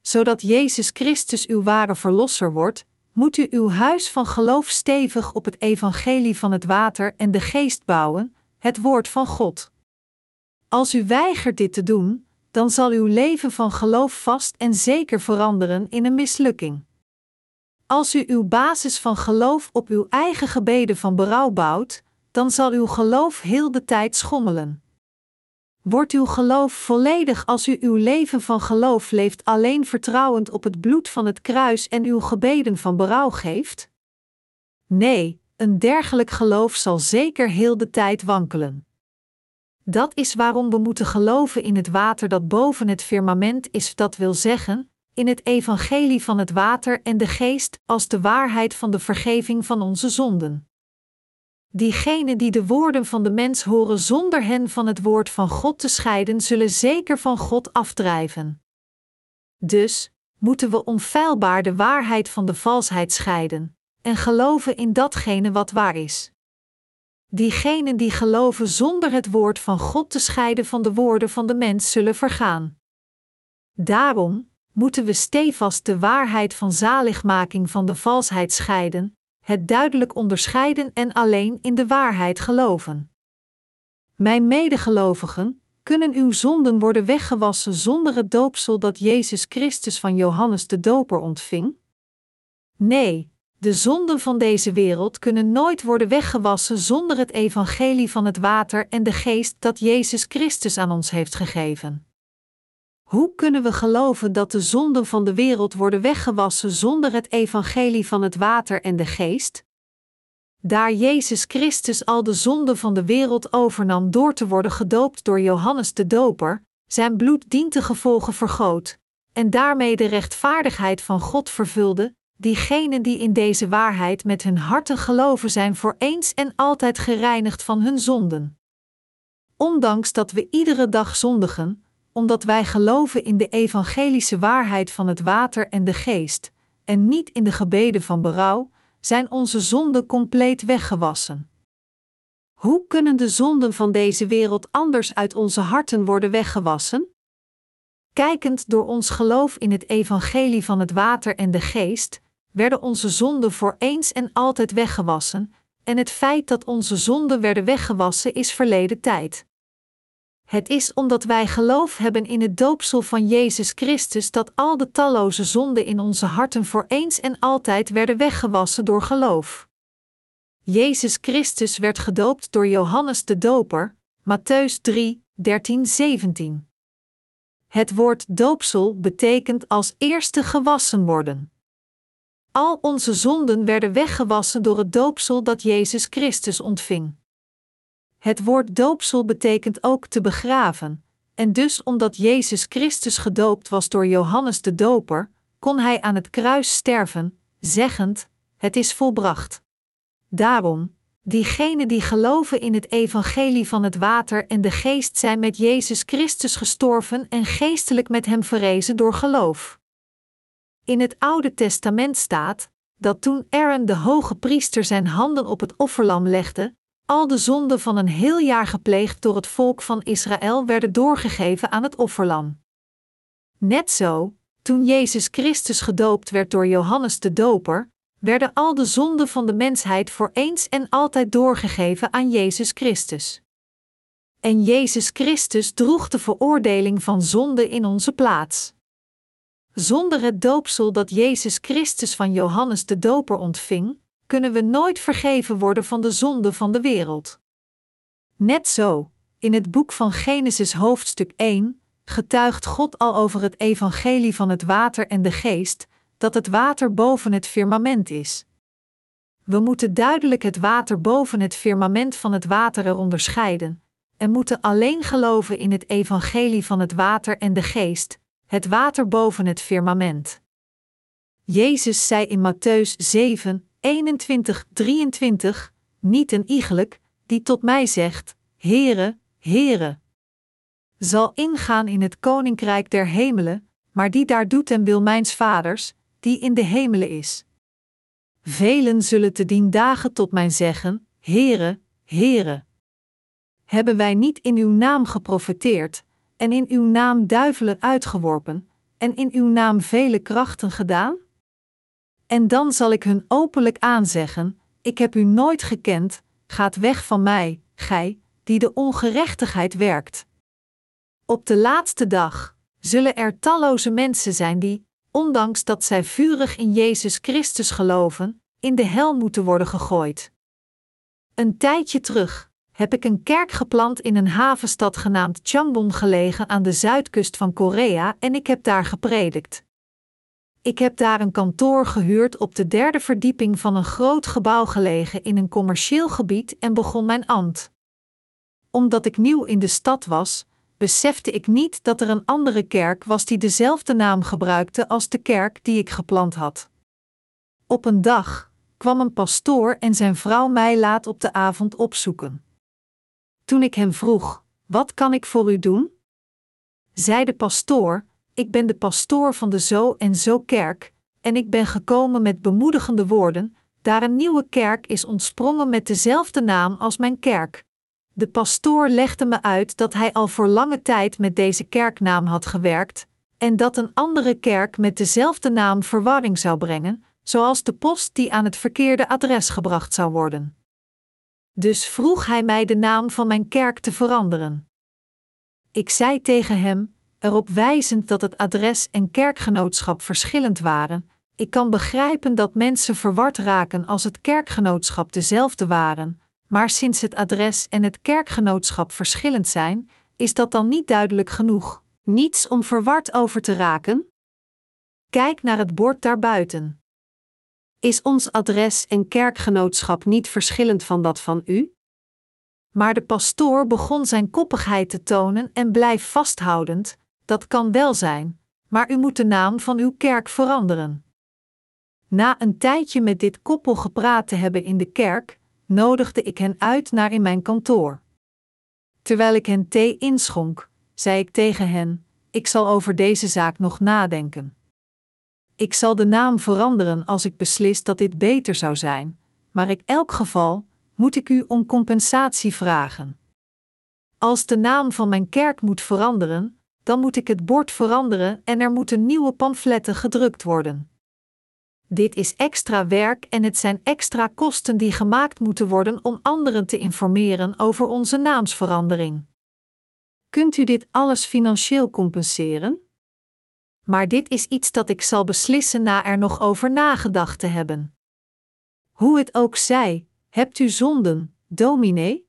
Zodat Jezus Christus uw ware verlosser wordt, moet u uw huis van geloof stevig op het evangelie van het water en de geest bouwen, het woord van God. Als u weigert dit te doen, dan zal uw leven van geloof vast en zeker veranderen in een mislukking. Als u uw basis van geloof op uw eigen gebeden van berouw bouwt, dan zal uw geloof heel de tijd schommelen. Wordt uw geloof volledig als u uw leven van geloof leeft alleen vertrouwend op het bloed van het kruis en uw gebeden van berouw geeft? Nee, een dergelijk geloof zal zeker heel de tijd wankelen. Dat is waarom we moeten geloven in het water dat boven het firmament is, dat wil zeggen, in het evangelie van het water en de geest als de waarheid van de vergeving van onze zonden. Diegenen die de woorden van de mens horen zonder hen van het woord van God te scheiden, zullen zeker van God afdrijven. Dus moeten we onfeilbaar de waarheid van de valsheid scheiden en geloven in datgene wat waar is. Diegenen die geloven zonder het woord van God te scheiden van de woorden van de mens zullen vergaan. Daarom, moeten we stevast de waarheid van zaligmaking van de valsheid scheiden, het duidelijk onderscheiden en alleen in de waarheid geloven. Mijn medegelovigen, kunnen uw zonden worden weggewassen zonder het doopsel dat Jezus Christus van Johannes de Doper ontving? Nee, de zonden van deze wereld kunnen nooit worden weggewassen zonder het evangelie van het water en de geest dat Jezus Christus aan ons heeft gegeven. Hoe kunnen we geloven dat de zonden van de wereld worden weggewassen zonder het evangelie van het water en de geest? Daar Jezus Christus al de zonden van de wereld overnam door te worden gedoopt door Johannes de Doper, zijn bloed dient gevolgen vergoot, en daarmee de rechtvaardigheid van God vervulde, diegenen die in deze waarheid met hun harten geloven zijn voor eens en altijd gereinigd van hun zonden. Ondanks dat we iedere dag zondigen, omdat wij geloven in de evangelische waarheid van het water en de geest, en niet in de gebeden van berouw, zijn onze zonden compleet weggewassen. Hoe kunnen de zonden van deze wereld anders uit onze harten worden weggewassen? Kijkend door ons geloof in het evangelie van het water en de geest, werden onze zonden voor eens en altijd weggewassen, en het feit dat onze zonden werden weggewassen is verleden tijd. Het is omdat wij geloof hebben in het doopsel van Jezus Christus dat al de talloze zonden in onze harten voor eens en altijd werden weggewassen door geloof. Jezus Christus werd gedoopt door Johannes de Doper, Matthäus 3, 13, 17. Het woord doopsel betekent als eerste gewassen worden. Al onze zonden werden weggewassen door het doopsel dat Jezus Christus ontving. Het woord doopsel betekent ook te begraven, en dus omdat Jezus Christus gedoopt was door Johannes de Doper, kon hij aan het kruis sterven, zeggend: Het is volbracht. Daarom, diegenen die geloven in het evangelie van het water en de geest zijn met Jezus Christus gestorven en geestelijk met hem verrezen door geloof. In het Oude Testament staat dat toen Aaron de hoge priester zijn handen op het offerlam legde, al de zonden van een heel jaar gepleegd door het volk van Israël werden doorgegeven aan het offerlam. Net zo, toen Jezus Christus gedoopt werd door Johannes de Doper, werden al de zonden van de mensheid voor eens en altijd doorgegeven aan Jezus Christus. En Jezus Christus droeg de veroordeling van zonde in onze plaats. Zonder het doopsel dat Jezus Christus van Johannes de Doper ontving, kunnen we nooit vergeven worden van de zonde van de wereld. Net zo, in het boek van Genesis hoofdstuk 1, getuigt God al over het evangelie van het water en de geest, dat het water boven het firmament is. We moeten duidelijk het water boven het firmament van het water er onderscheiden, en moeten alleen geloven in het evangelie van het water en de geest, het water boven het firmament. Jezus zei in Matthäus 7, 21, 23, niet een iegelijk, die tot mij zegt, Heere, Heere. Zal ingaan in het koninkrijk der hemelen, maar die daar doet en wil mijns vaders, die in de hemelen is. Velen zullen te dien dagen tot mij zeggen, Heere, Heere. Hebben wij niet in uw naam geprofeteerd, en in uw naam duivelen uitgeworpen, en in uw naam vele krachten gedaan? En dan zal ik hun openlijk aanzeggen: Ik heb u nooit gekend, gaat weg van mij, gij, die de ongerechtigheid werkt. Op de laatste dag zullen er talloze mensen zijn die, ondanks dat zij vurig in Jezus Christus geloven, in de hel moeten worden gegooid. Een tijdje terug heb ik een kerk geplant in een havenstad genaamd Changbon gelegen aan de zuidkust van Korea en ik heb daar gepredikt. Ik heb daar een kantoor gehuurd op de derde verdieping van een groot gebouw gelegen in een commercieel gebied en begon mijn ambt. Omdat ik nieuw in de stad was, besefte ik niet dat er een andere kerk was die dezelfde naam gebruikte als de kerk die ik geplant had. Op een dag kwam een pastoor en zijn vrouw mij laat op de avond opzoeken. Toen ik hem vroeg: Wat kan ik voor u doen? zei de pastoor: ik ben de pastoor van de Zo en Zo Kerk, en ik ben gekomen met bemoedigende woorden, daar een nieuwe kerk is ontsprongen met dezelfde naam als mijn kerk. De pastoor legde me uit dat hij al voor lange tijd met deze kerknaam had gewerkt, en dat een andere kerk met dezelfde naam verwarring zou brengen, zoals de post die aan het verkeerde adres gebracht zou worden. Dus vroeg hij mij de naam van mijn kerk te veranderen. Ik zei tegen hem: erop wijzend dat het adres en kerkgenootschap verschillend waren. Ik kan begrijpen dat mensen verward raken als het kerkgenootschap dezelfde waren, maar sinds het adres en het kerkgenootschap verschillend zijn, is dat dan niet duidelijk genoeg. Niets om verward over te raken? Kijk naar het bord daarbuiten. Is ons adres en kerkgenootschap niet verschillend van dat van u? Maar de pastoor begon zijn koppigheid te tonen en blijf vasthoudend, dat kan wel zijn, maar u moet de naam van uw kerk veranderen. Na een tijdje met dit koppel gepraat te hebben in de kerk, nodigde ik hen uit naar in mijn kantoor. Terwijl ik hen thee inschonk, zei ik tegen hen: Ik zal over deze zaak nog nadenken. Ik zal de naam veranderen als ik beslis dat dit beter zou zijn, maar in elk geval moet ik u om compensatie vragen. Als de naam van mijn kerk moet veranderen, dan moet ik het bord veranderen en er moeten nieuwe pamfletten gedrukt worden. Dit is extra werk en het zijn extra kosten die gemaakt moeten worden om anderen te informeren over onze naamsverandering. Kunt u dit alles financieel compenseren? Maar dit is iets dat ik zal beslissen na er nog over nagedacht te hebben. Hoe het ook zij, hebt u zonden, dominee?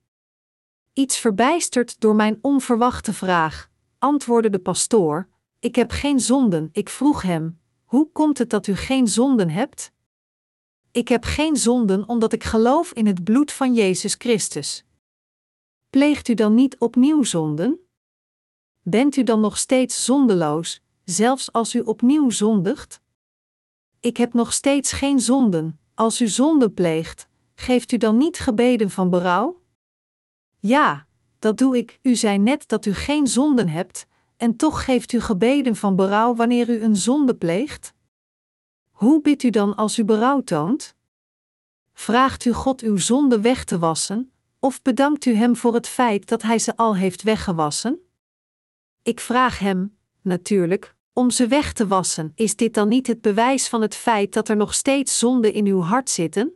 Iets verbijsterd door mijn onverwachte vraag, antwoordde de pastoor: Ik heb geen zonden. Ik vroeg hem: Hoe komt het dat u geen zonden hebt? Ik heb geen zonden omdat ik geloof in het bloed van Jezus Christus. Pleegt u dan niet opnieuw zonden? Bent u dan nog steeds zondeloos, zelfs als u opnieuw zondigt? Ik heb nog steeds geen zonden. Als u zonde pleegt, geeft u dan niet gebeden van berouw? Ja, dat doe ik. U zei net dat u geen zonden hebt, en toch geeft u gebeden van berouw wanneer u een zonde pleegt? Hoe bidt u dan als u berouw toont? Vraagt u God uw zonde weg te wassen, of bedankt u Hem voor het feit dat Hij ze al heeft weggewassen? Ik vraag Hem, natuurlijk, om ze weg te wassen. Is dit dan niet het bewijs van het feit dat er nog steeds zonden in uw hart zitten?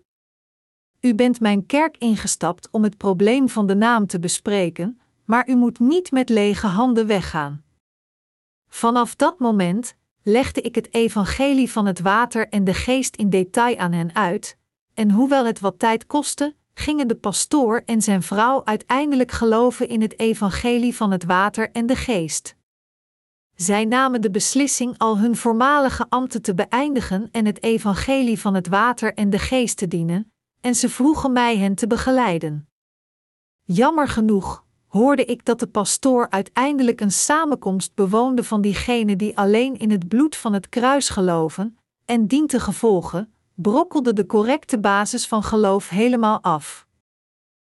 U bent mijn kerk ingestapt om het probleem van de naam te bespreken, maar u moet niet met lege handen weggaan. Vanaf dat moment legde ik het evangelie van het water en de geest in detail aan hen uit, en hoewel het wat tijd kostte, gingen de pastoor en zijn vrouw uiteindelijk geloven in het evangelie van het water en de geest. Zij namen de beslissing al hun voormalige ambten te beëindigen en het evangelie van het water en de geest te dienen, en ze vroegen mij hen te begeleiden. Jammer genoeg hoorde ik dat de pastoor uiteindelijk een samenkomst bewoonde van diegenen die alleen in het bloed van het kruis geloven, en dient gevolgen, brokkelde de correcte basis van geloof helemaal af.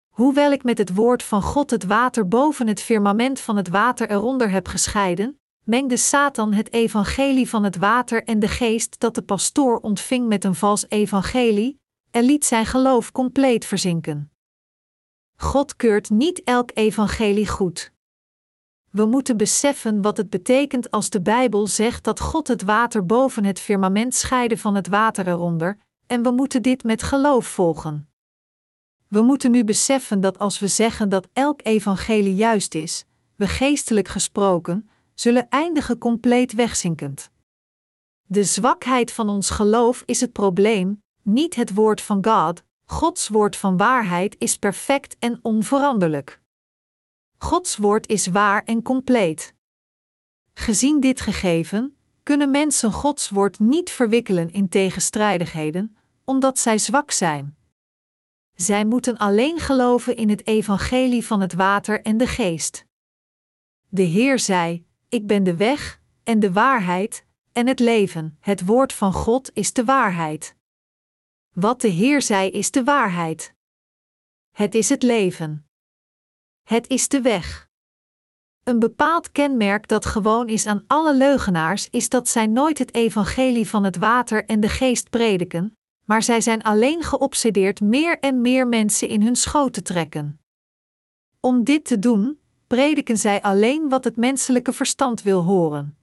Hoewel ik met het woord van God het water boven het firmament van het water eronder heb gescheiden, mengde Satan het evangelie van het water en de geest dat de pastoor ontving met een vals evangelie, en liet zijn geloof compleet verzinken. God keurt niet elk evangelie goed. We moeten beseffen wat het betekent als de Bijbel zegt dat God het water boven het firmament scheidde van het water eronder, en we moeten dit met geloof volgen. We moeten nu beseffen dat als we zeggen dat elk evangelie juist is, we geestelijk gesproken, zullen eindigen compleet wegzinkend. De zwakheid van ons geloof is het probleem, niet het woord van God. Gods woord van waarheid is perfect en onveranderlijk. Gods woord is waar en compleet. Gezien dit gegeven, kunnen mensen Gods woord niet verwikkelen in tegenstrijdigheden, omdat zij zwak zijn. Zij moeten alleen geloven in het evangelie van het water en de geest. De Heer zei: Ik ben de weg, en de waarheid, en het leven. Het woord van God is de waarheid. Wat de Heer zei is de waarheid. Het is het leven. Het is de weg. Een bepaald kenmerk dat gewoon is aan alle leugenaars is dat zij nooit het evangelie van het water en de geest prediken, maar zij zijn alleen geobsedeerd meer en meer mensen in hun schoot te trekken. Om dit te doen, prediken zij alleen wat het menselijke verstand wil horen.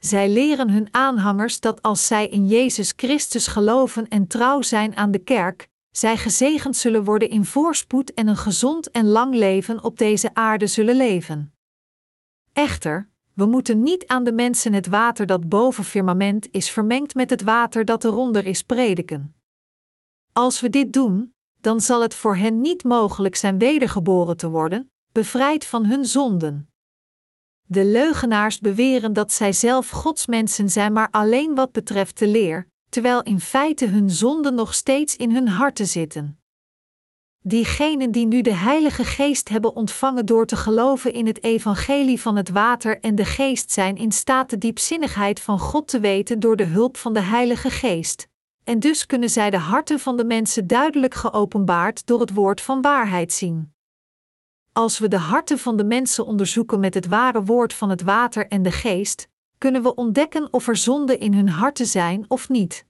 Zij leren hun aanhangers dat als zij in Jezus Christus geloven en trouw zijn aan de kerk, zij gezegend zullen worden in voorspoed en een gezond en lang leven op deze aarde zullen leven. Echter, we moeten niet aan de mensen het water dat boven firmament is vermengd met het water dat eronder is prediken. Als we dit doen, dan zal het voor hen niet mogelijk zijn wedergeboren te worden, bevrijd van hun zonden. De leugenaars beweren dat zij zelf godsmensen zijn, maar alleen wat betreft de leer, terwijl in feite hun zonden nog steeds in hun harten zitten. Diegenen die nu de Heilige Geest hebben ontvangen door te geloven in het evangelie van het water en de geest zijn in staat de diepzinnigheid van God te weten door de hulp van de Heilige Geest, en dus kunnen zij de harten van de mensen duidelijk geopenbaard door het woord van waarheid zien. Als we de harten van de mensen onderzoeken met het ware woord van het water en de geest, kunnen we ontdekken of er zonde in hun harten zijn of niet.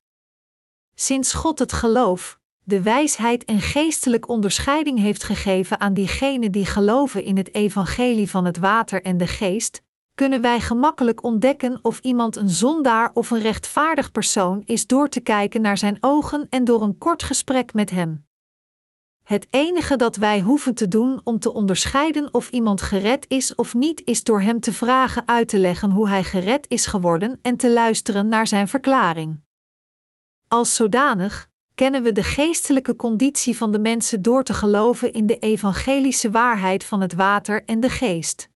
Sinds God het geloof, de wijsheid en geestelijk onderscheiding heeft gegeven aan diegenen die geloven in het evangelie van het water en de geest, kunnen wij gemakkelijk ontdekken of iemand een zondaar of een rechtvaardig persoon is door te kijken naar zijn ogen en door een kort gesprek met hem. Het enige dat wij hoeven te doen om te onderscheiden of iemand gered is of niet, is door hem te vragen uit te leggen hoe hij gered is geworden en te luisteren naar zijn verklaring. Als zodanig kennen we de geestelijke conditie van de mensen door te geloven in de evangelische waarheid van het water en de geest.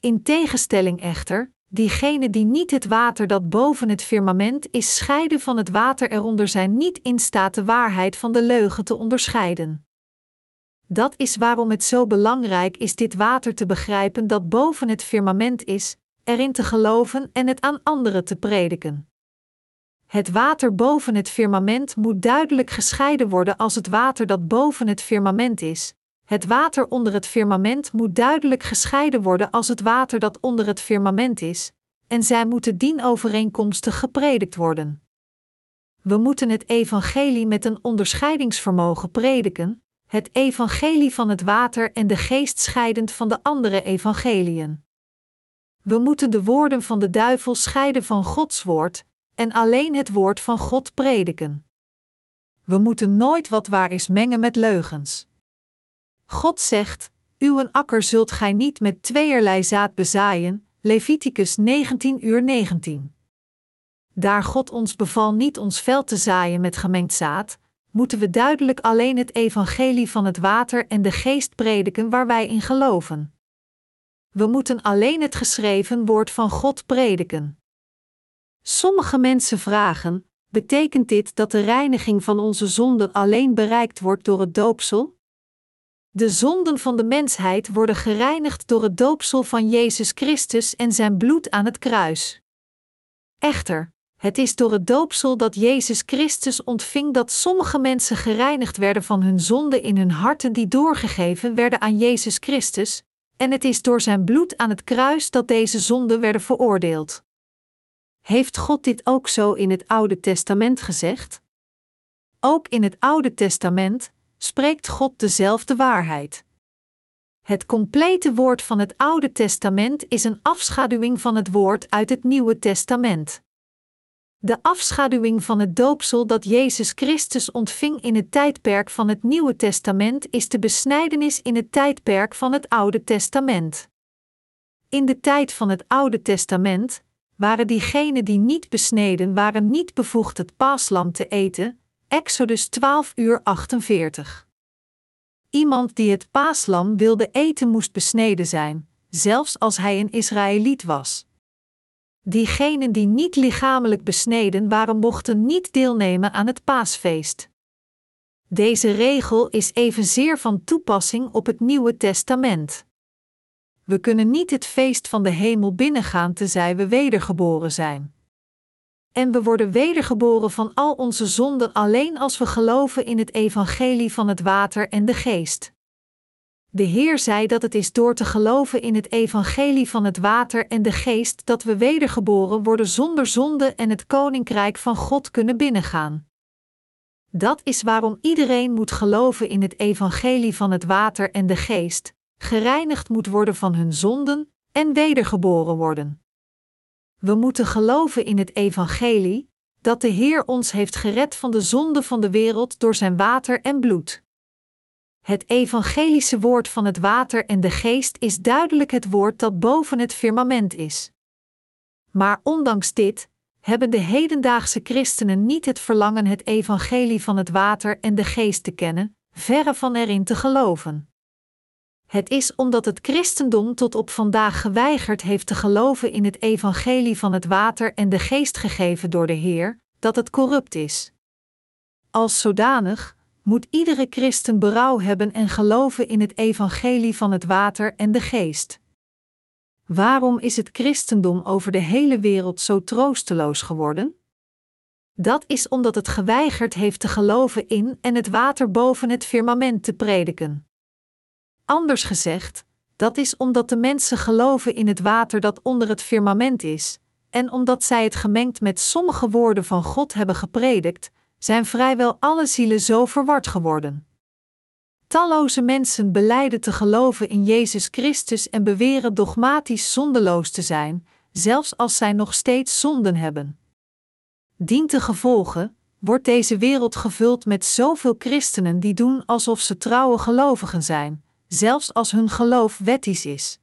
In tegenstelling echter, diegenen die niet het water dat boven het firmament is scheiden van het water eronder zijn niet in staat de waarheid van de leugen te onderscheiden. Dat is waarom het zo belangrijk is dit water te begrijpen dat boven het firmament is, erin te geloven en het aan anderen te prediken. Het water boven het firmament moet duidelijk gescheiden worden als het water dat boven het firmament is. Het water onder het firmament moet duidelijk gescheiden worden als het water dat onder het firmament is, en zij moeten dienovereenkomstig gepredikt worden. We moeten het evangelie met een onderscheidingsvermogen prediken, het evangelie van het water en de geest scheidend van de andere evangeliën. We moeten de woorden van de duivel scheiden van Gods woord en alleen het woord van God prediken. We moeten nooit wat waar is mengen met leugens. God zegt: Uw akker zult gij niet met tweeërlei zaad bezaaien. Leviticus 19 uur 19. Daar God ons beval niet ons veld te zaaien met gemengd zaad, moeten we duidelijk alleen het evangelie van het water en de geest prediken waar wij in geloven. We moeten alleen het geschreven woord van God prediken. Sommige mensen vragen: betekent dit dat de reiniging van onze zonden alleen bereikt wordt door het doopsel? De zonden van de mensheid worden gereinigd door het doopsel van Jezus Christus en zijn bloed aan het kruis. Echter, het is door het doopsel dat Jezus Christus ontving dat sommige mensen gereinigd werden van hun zonden in hun harten die doorgegeven werden aan Jezus Christus, en het is door zijn bloed aan het kruis dat deze zonden werden veroordeeld. Heeft God dit ook zo in het Oude Testament gezegd? Ook in het Oude Testament spreekt God dezelfde waarheid. Het complete woord van het Oude Testament is een afschaduwing van het woord uit het Nieuwe Testament. De afschaduwing van het doopsel dat Jezus Christus ontving in het tijdperk van het Nieuwe Testament is de besnijdenis in het tijdperk van het Oude Testament. In de tijd van het Oude Testament waren diegenen die niet besneden waren niet bevoegd het paaslam te eten, Exodus 12 uur 48. Iemand die het paaslam wilde eten moest besneden zijn, zelfs als hij een Israëliet was. Diegenen die niet lichamelijk besneden waren mochten niet deelnemen aan het paasfeest. Deze regel is evenzeer van toepassing op het Nieuwe Testament. We kunnen niet het feest van de hemel binnengaan tenzij we wedergeboren zijn. En we worden wedergeboren van al onze zonden alleen als we geloven in het evangelie van het water en de geest. De Heer zei dat het is door te geloven in het evangelie van het water en de geest dat we wedergeboren worden zonder zonde en het koninkrijk van God kunnen binnengaan. Dat is waarom iedereen moet geloven in het evangelie van het water en de geest, gereinigd moet worden van hun zonden en wedergeboren worden. We moeten geloven in het evangelie, dat de Heer ons heeft gered van de zonde van de wereld door zijn water en bloed. Het evangelische woord van het water en de geest is duidelijk het woord dat boven het firmament is. Maar ondanks dit hebben de hedendaagse christenen niet het verlangen het evangelie van het water en de geest te kennen, verre van erin te geloven. Het is omdat het christendom tot op vandaag geweigerd heeft te geloven in het evangelie van het water en de geest gegeven door de Heer, dat het corrupt is. Als zodanig moet iedere christen berouw hebben en geloven in het evangelie van het water en de geest. Waarom is het christendom over de hele wereld zo troosteloos geworden? Dat is omdat het geweigerd heeft te geloven in en het water boven het firmament te prediken. Anders gezegd, dat is omdat de mensen geloven in het water dat onder het firmament is, en omdat zij het gemengd met sommige woorden van God hebben gepredikt, zijn vrijwel alle zielen zo verward geworden. Talloze mensen beleiden te geloven in Jezus Christus en beweren dogmatisch zondeloos te zijn, zelfs als zij nog steeds zonden hebben. gevolgen wordt deze wereld gevuld met zoveel christenen die doen alsof ze trouwe gelovigen zijn, zelfs als hun geloof wettisch is.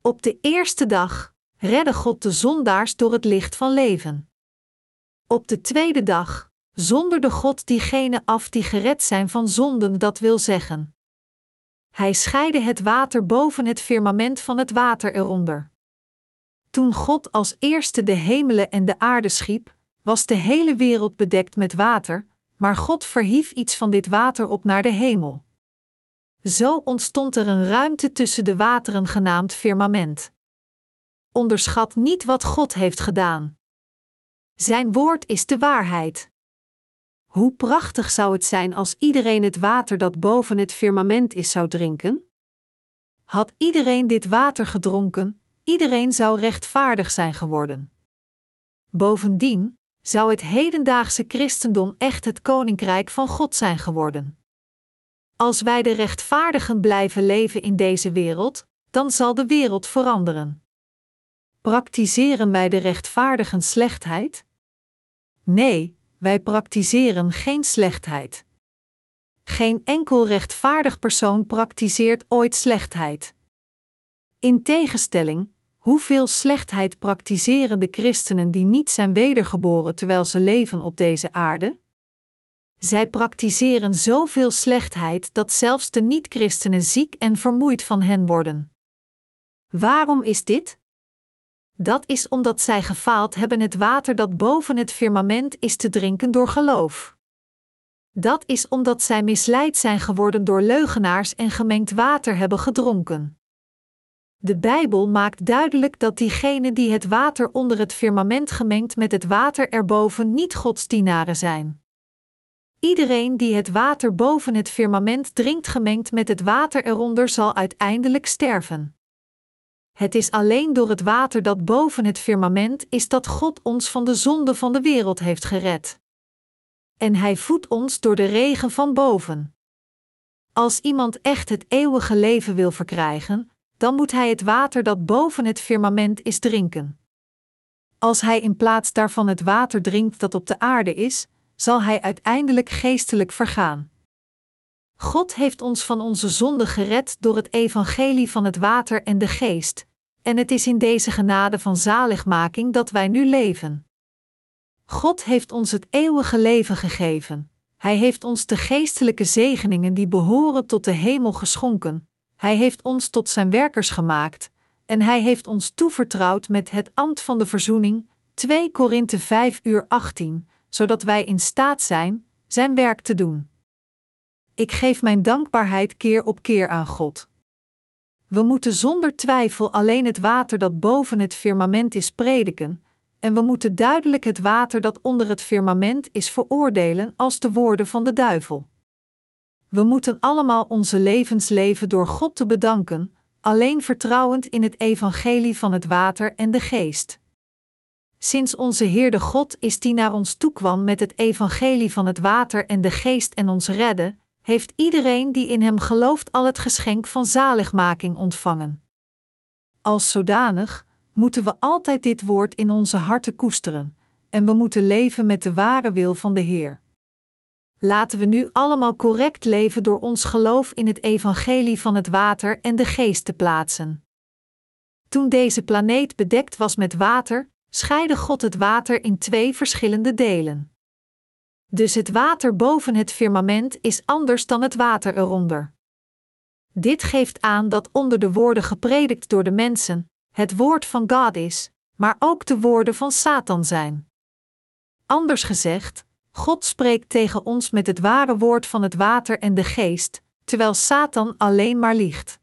Op de eerste dag redde God de zondaars door het licht van leven. Op de tweede dag zonderde God diegenen af die gered zijn van zonden, dat wil zeggen. Hij scheidde het water boven het firmament van het water eronder. Toen God als eerste de hemelen en de aarde schiep, was de hele wereld bedekt met water, maar God verhief iets van dit water op naar de hemel. Zo ontstond er een ruimte tussen de wateren genaamd firmament. Onderschat niet wat God heeft gedaan. Zijn woord is de waarheid. Hoe prachtig zou het zijn als iedereen het water dat boven het firmament is zou drinken? Had iedereen dit water gedronken, iedereen zou rechtvaardig zijn geworden. Bovendien zou het hedendaagse christendom echt het koninkrijk van God zijn geworden. Als wij de rechtvaardigen blijven leven in deze wereld, dan zal de wereld veranderen. Praktiseren wij de rechtvaardigen slechtheid? Nee, wij praktiseren geen slechtheid. Geen enkel rechtvaardig persoon praktiseert ooit slechtheid. In tegenstelling, hoeveel slechtheid praktiseren de christenen die niet zijn wedergeboren terwijl ze leven op deze aarde? Zij praktiseren zoveel slechtheid dat zelfs de niet-christenen ziek en vermoeid van hen worden. Waarom is dit? Dat is omdat zij gefaald hebben het water dat boven het firmament is te drinken door geloof. Dat is omdat zij misleid zijn geworden door leugenaars en gemengd water hebben gedronken. De Bijbel maakt duidelijk dat diegenen die het water onder het firmament gemengd met het water erboven niet godsdienaren zijn. Iedereen die het water boven het firmament drinkt gemengd met het water eronder zal uiteindelijk sterven. Het is alleen door het water dat boven het firmament is dat God ons van de zonde van de wereld heeft gered. En Hij voedt ons door de regen van boven. Als iemand echt het eeuwige leven wil verkrijgen, dan moet hij het water dat boven het firmament is drinken. Als hij in plaats daarvan het water drinkt dat op de aarde is, zal hij uiteindelijk geestelijk vergaan. God heeft ons van onze zonde gered door het evangelie van het water en de geest, en het is in deze genade van zaligmaking dat wij nu leven. God heeft ons het eeuwige leven gegeven. Hij heeft ons de geestelijke zegeningen die behoren tot de hemel geschonken. Hij heeft ons tot zijn werkers gemaakt en hij heeft ons toevertrouwd met het ambt van de verzoening. 2 Korinthe 5 uur 18, zodat wij in staat zijn zijn werk te doen. Ik geef mijn dankbaarheid keer op keer aan God. We moeten zonder twijfel alleen het water dat boven het firmament is prediken, en we moeten duidelijk het water dat onder het firmament is veroordelen als de woorden van de duivel. We moeten allemaal onze levens leven door God te bedanken, alleen vertrouwend in het evangelie van het water en de geest. Sinds onze Heer de God is die naar ons toekwam met het evangelie van het water en de geest en ons redde, heeft iedereen die in hem gelooft al het geschenk van zaligmaking ontvangen. Als zodanig moeten we altijd dit woord in onze harten koesteren, en we moeten leven met de ware wil van de Heer. Laten we nu allemaal correct leven door ons geloof in het evangelie van het water en de geest te plaatsen. Toen deze planeet bedekt was met water, scheidde God het water in twee verschillende delen. Dus het water boven het firmament is anders dan het water eronder. Dit geeft aan dat onder de woorden gepredikt door de mensen het woord van God is, maar ook de woorden van Satan zijn. Anders gezegd, God spreekt tegen ons met het ware woord van het water en de geest, terwijl Satan alleen maar liegt.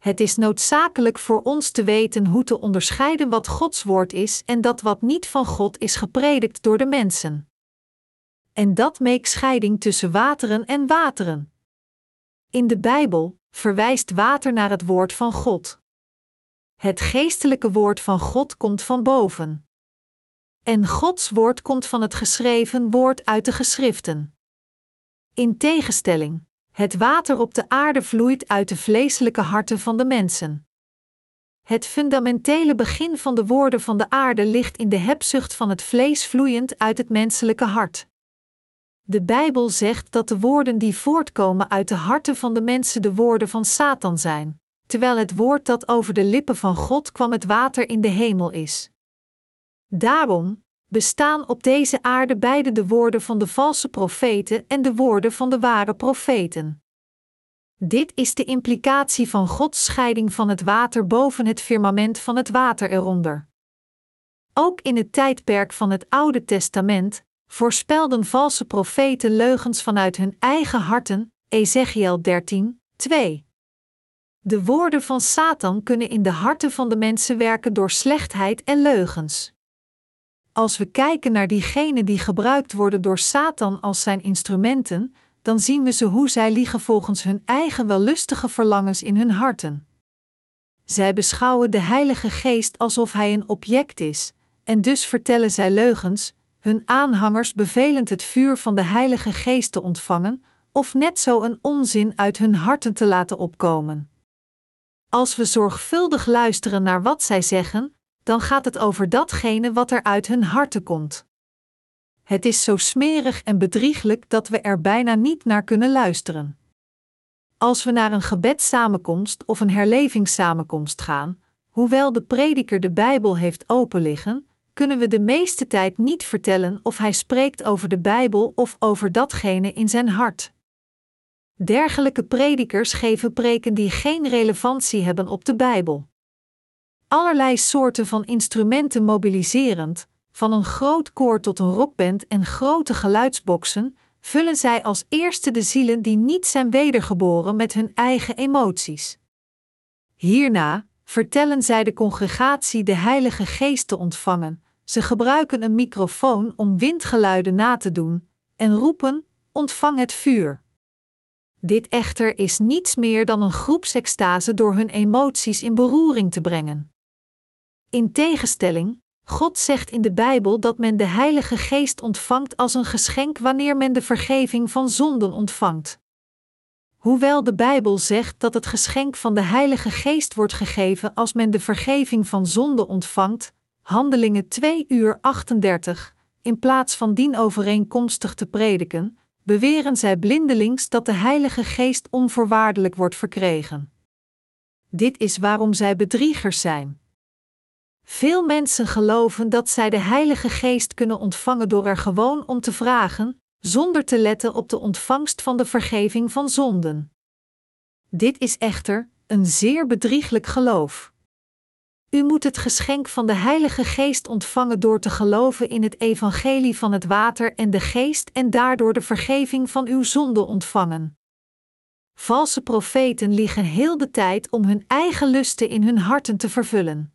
Het is noodzakelijk voor ons te weten hoe te onderscheiden wat Gods woord is en dat wat niet van God is gepredikt door de mensen. En dat maakt scheiding tussen wateren en wateren. In de Bijbel verwijst water naar het woord van God. Het geestelijke woord van God komt van boven. En Gods woord komt van het geschreven woord uit de geschriften. In tegenstelling, het water op de aarde vloeit uit de vleeselijke harten van de mensen. Het fundamentele begin van de woorden van de aarde ligt in de hebzucht van het vlees vloeiend uit het menselijke hart. De Bijbel zegt dat de woorden die voortkomen uit de harten van de mensen de woorden van Satan zijn, terwijl het woord dat over de lippen van God kwam het water in de hemel is. Daarom bestaan op deze aarde beide de woorden van de valse profeten en de woorden van de ware profeten. Dit is de implicatie van Gods scheiding van het water boven het firmament van het water eronder. Ook in het tijdperk van het Oude Testament voorspelden valse profeten leugens vanuit hun eigen harten, Ezekiel 13, 2. De woorden van Satan kunnen in de harten van de mensen werken door slechtheid en leugens. Als we kijken naar diegenen die gebruikt worden door Satan als zijn instrumenten, dan zien we ze hoe zij liegen volgens hun eigen wellustige verlangens in hun harten. Zij beschouwen de Heilige Geest alsof hij een object is, en dus vertellen zij leugens, hun aanhangers bevelend het vuur van de Heilige Geest te ontvangen, of net zo een onzin uit hun harten te laten opkomen. Als we zorgvuldig luisteren naar wat zij zeggen, dan gaat het over datgene wat er uit hun harten komt. Het is zo smerig en bedrieglijk dat we er bijna niet naar kunnen luisteren. Als we naar een gebedssamenkomst of een herlevingssamenkomst gaan, hoewel de prediker de Bijbel heeft openliggen, kunnen we de meeste tijd niet vertellen of hij spreekt over de Bijbel of over datgene in zijn hart. Dergelijke predikers geven preken die geen relevantie hebben op de Bijbel allerlei soorten van instrumenten mobiliserend, van een groot koor tot een rockband en grote geluidsboxen, vullen zij als eerste de zielen die niet zijn wedergeboren met hun eigen emoties. Hierna vertellen zij de congregatie de Heilige Geest te ontvangen. Ze gebruiken een microfoon om windgeluiden na te doen en roepen: Ontvang het vuur. Dit echter is niets meer dan een groepsextase door hun emoties in beroering te brengen. In tegenstelling, God zegt in de Bijbel dat men de Heilige Geest ontvangt als een geschenk wanneer men de vergeving van zonden ontvangt. Hoewel de Bijbel zegt dat het geschenk van de Heilige Geest wordt gegeven als men de vergeving van zonde ontvangt, Handelingen 2 uur 38, in plaats van dien overeenkomstig te prediken, beweren zij blindelings dat de Heilige Geest onvoorwaardelijk wordt verkregen. Dit is waarom zij bedriegers zijn. Veel mensen geloven dat zij de Heilige Geest kunnen ontvangen door er gewoon om te vragen, zonder te letten op de ontvangst van de vergeving van zonden. Dit is echter een zeer bedrieglijk geloof. U moet het geschenk van de Heilige Geest ontvangen door te geloven in het evangelie van het water en de geest en daardoor de vergeving van uw zonde ontvangen. Valse profeten liegen heel de tijd om hun eigen lusten in hun harten te vervullen.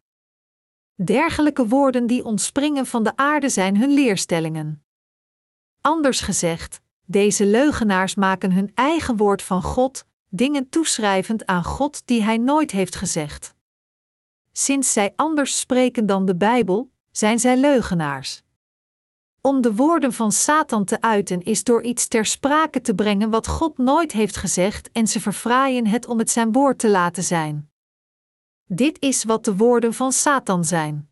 Dergelijke woorden die ontspringen van de aarde zijn hun leerstellingen. Anders gezegd, deze leugenaars maken hun eigen woord van God, dingen toeschrijvend aan God die Hij nooit heeft gezegd. Sinds zij anders spreken dan de Bijbel, zijn zij leugenaars. Om de woorden van Satan te uiten is door iets ter sprake te brengen wat God nooit heeft gezegd en ze verfraaien het om het zijn woord te laten zijn. Dit is wat de woorden van Satan zijn.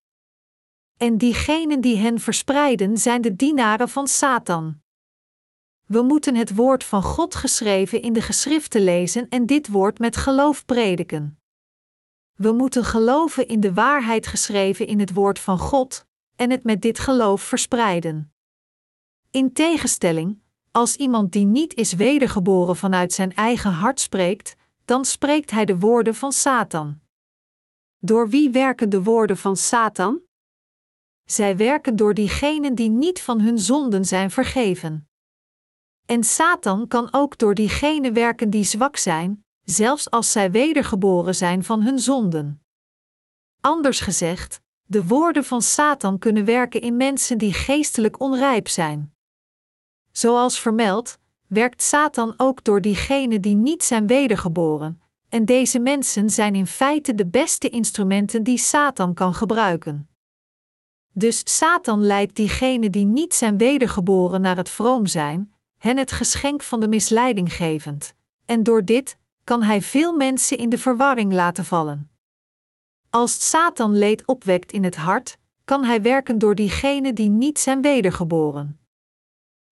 En diegenen die hen verspreiden zijn de dienaren van Satan. We moeten het woord van God geschreven in de geschriften lezen en dit woord met geloof prediken. We moeten geloven in de waarheid geschreven in het woord van God en het met dit geloof verspreiden. In tegenstelling, als iemand die niet is wedergeboren vanuit zijn eigen hart spreekt, dan spreekt hij de woorden van Satan. Door wie werken de woorden van Satan? Zij werken door diegenen die niet van hun zonden zijn vergeven. En Satan kan ook door diegenen werken die zwak zijn, zelfs als zij wedergeboren zijn van hun zonden. Anders gezegd, de woorden van Satan kunnen werken in mensen die geestelijk onrijp zijn. Zoals vermeld, werkt Satan ook door diegenen die niet zijn wedergeboren, en deze mensen zijn in feite de beste instrumenten die Satan kan gebruiken. Dus Satan leidt diegenen die niet zijn wedergeboren naar het vroom zijn, hen het geschenk van de misleiding gevend, en door dit kan hij veel mensen in de verwarring laten vallen. Als Satan leed opwekt in het hart, kan hij werken door diegenen die niet zijn wedergeboren.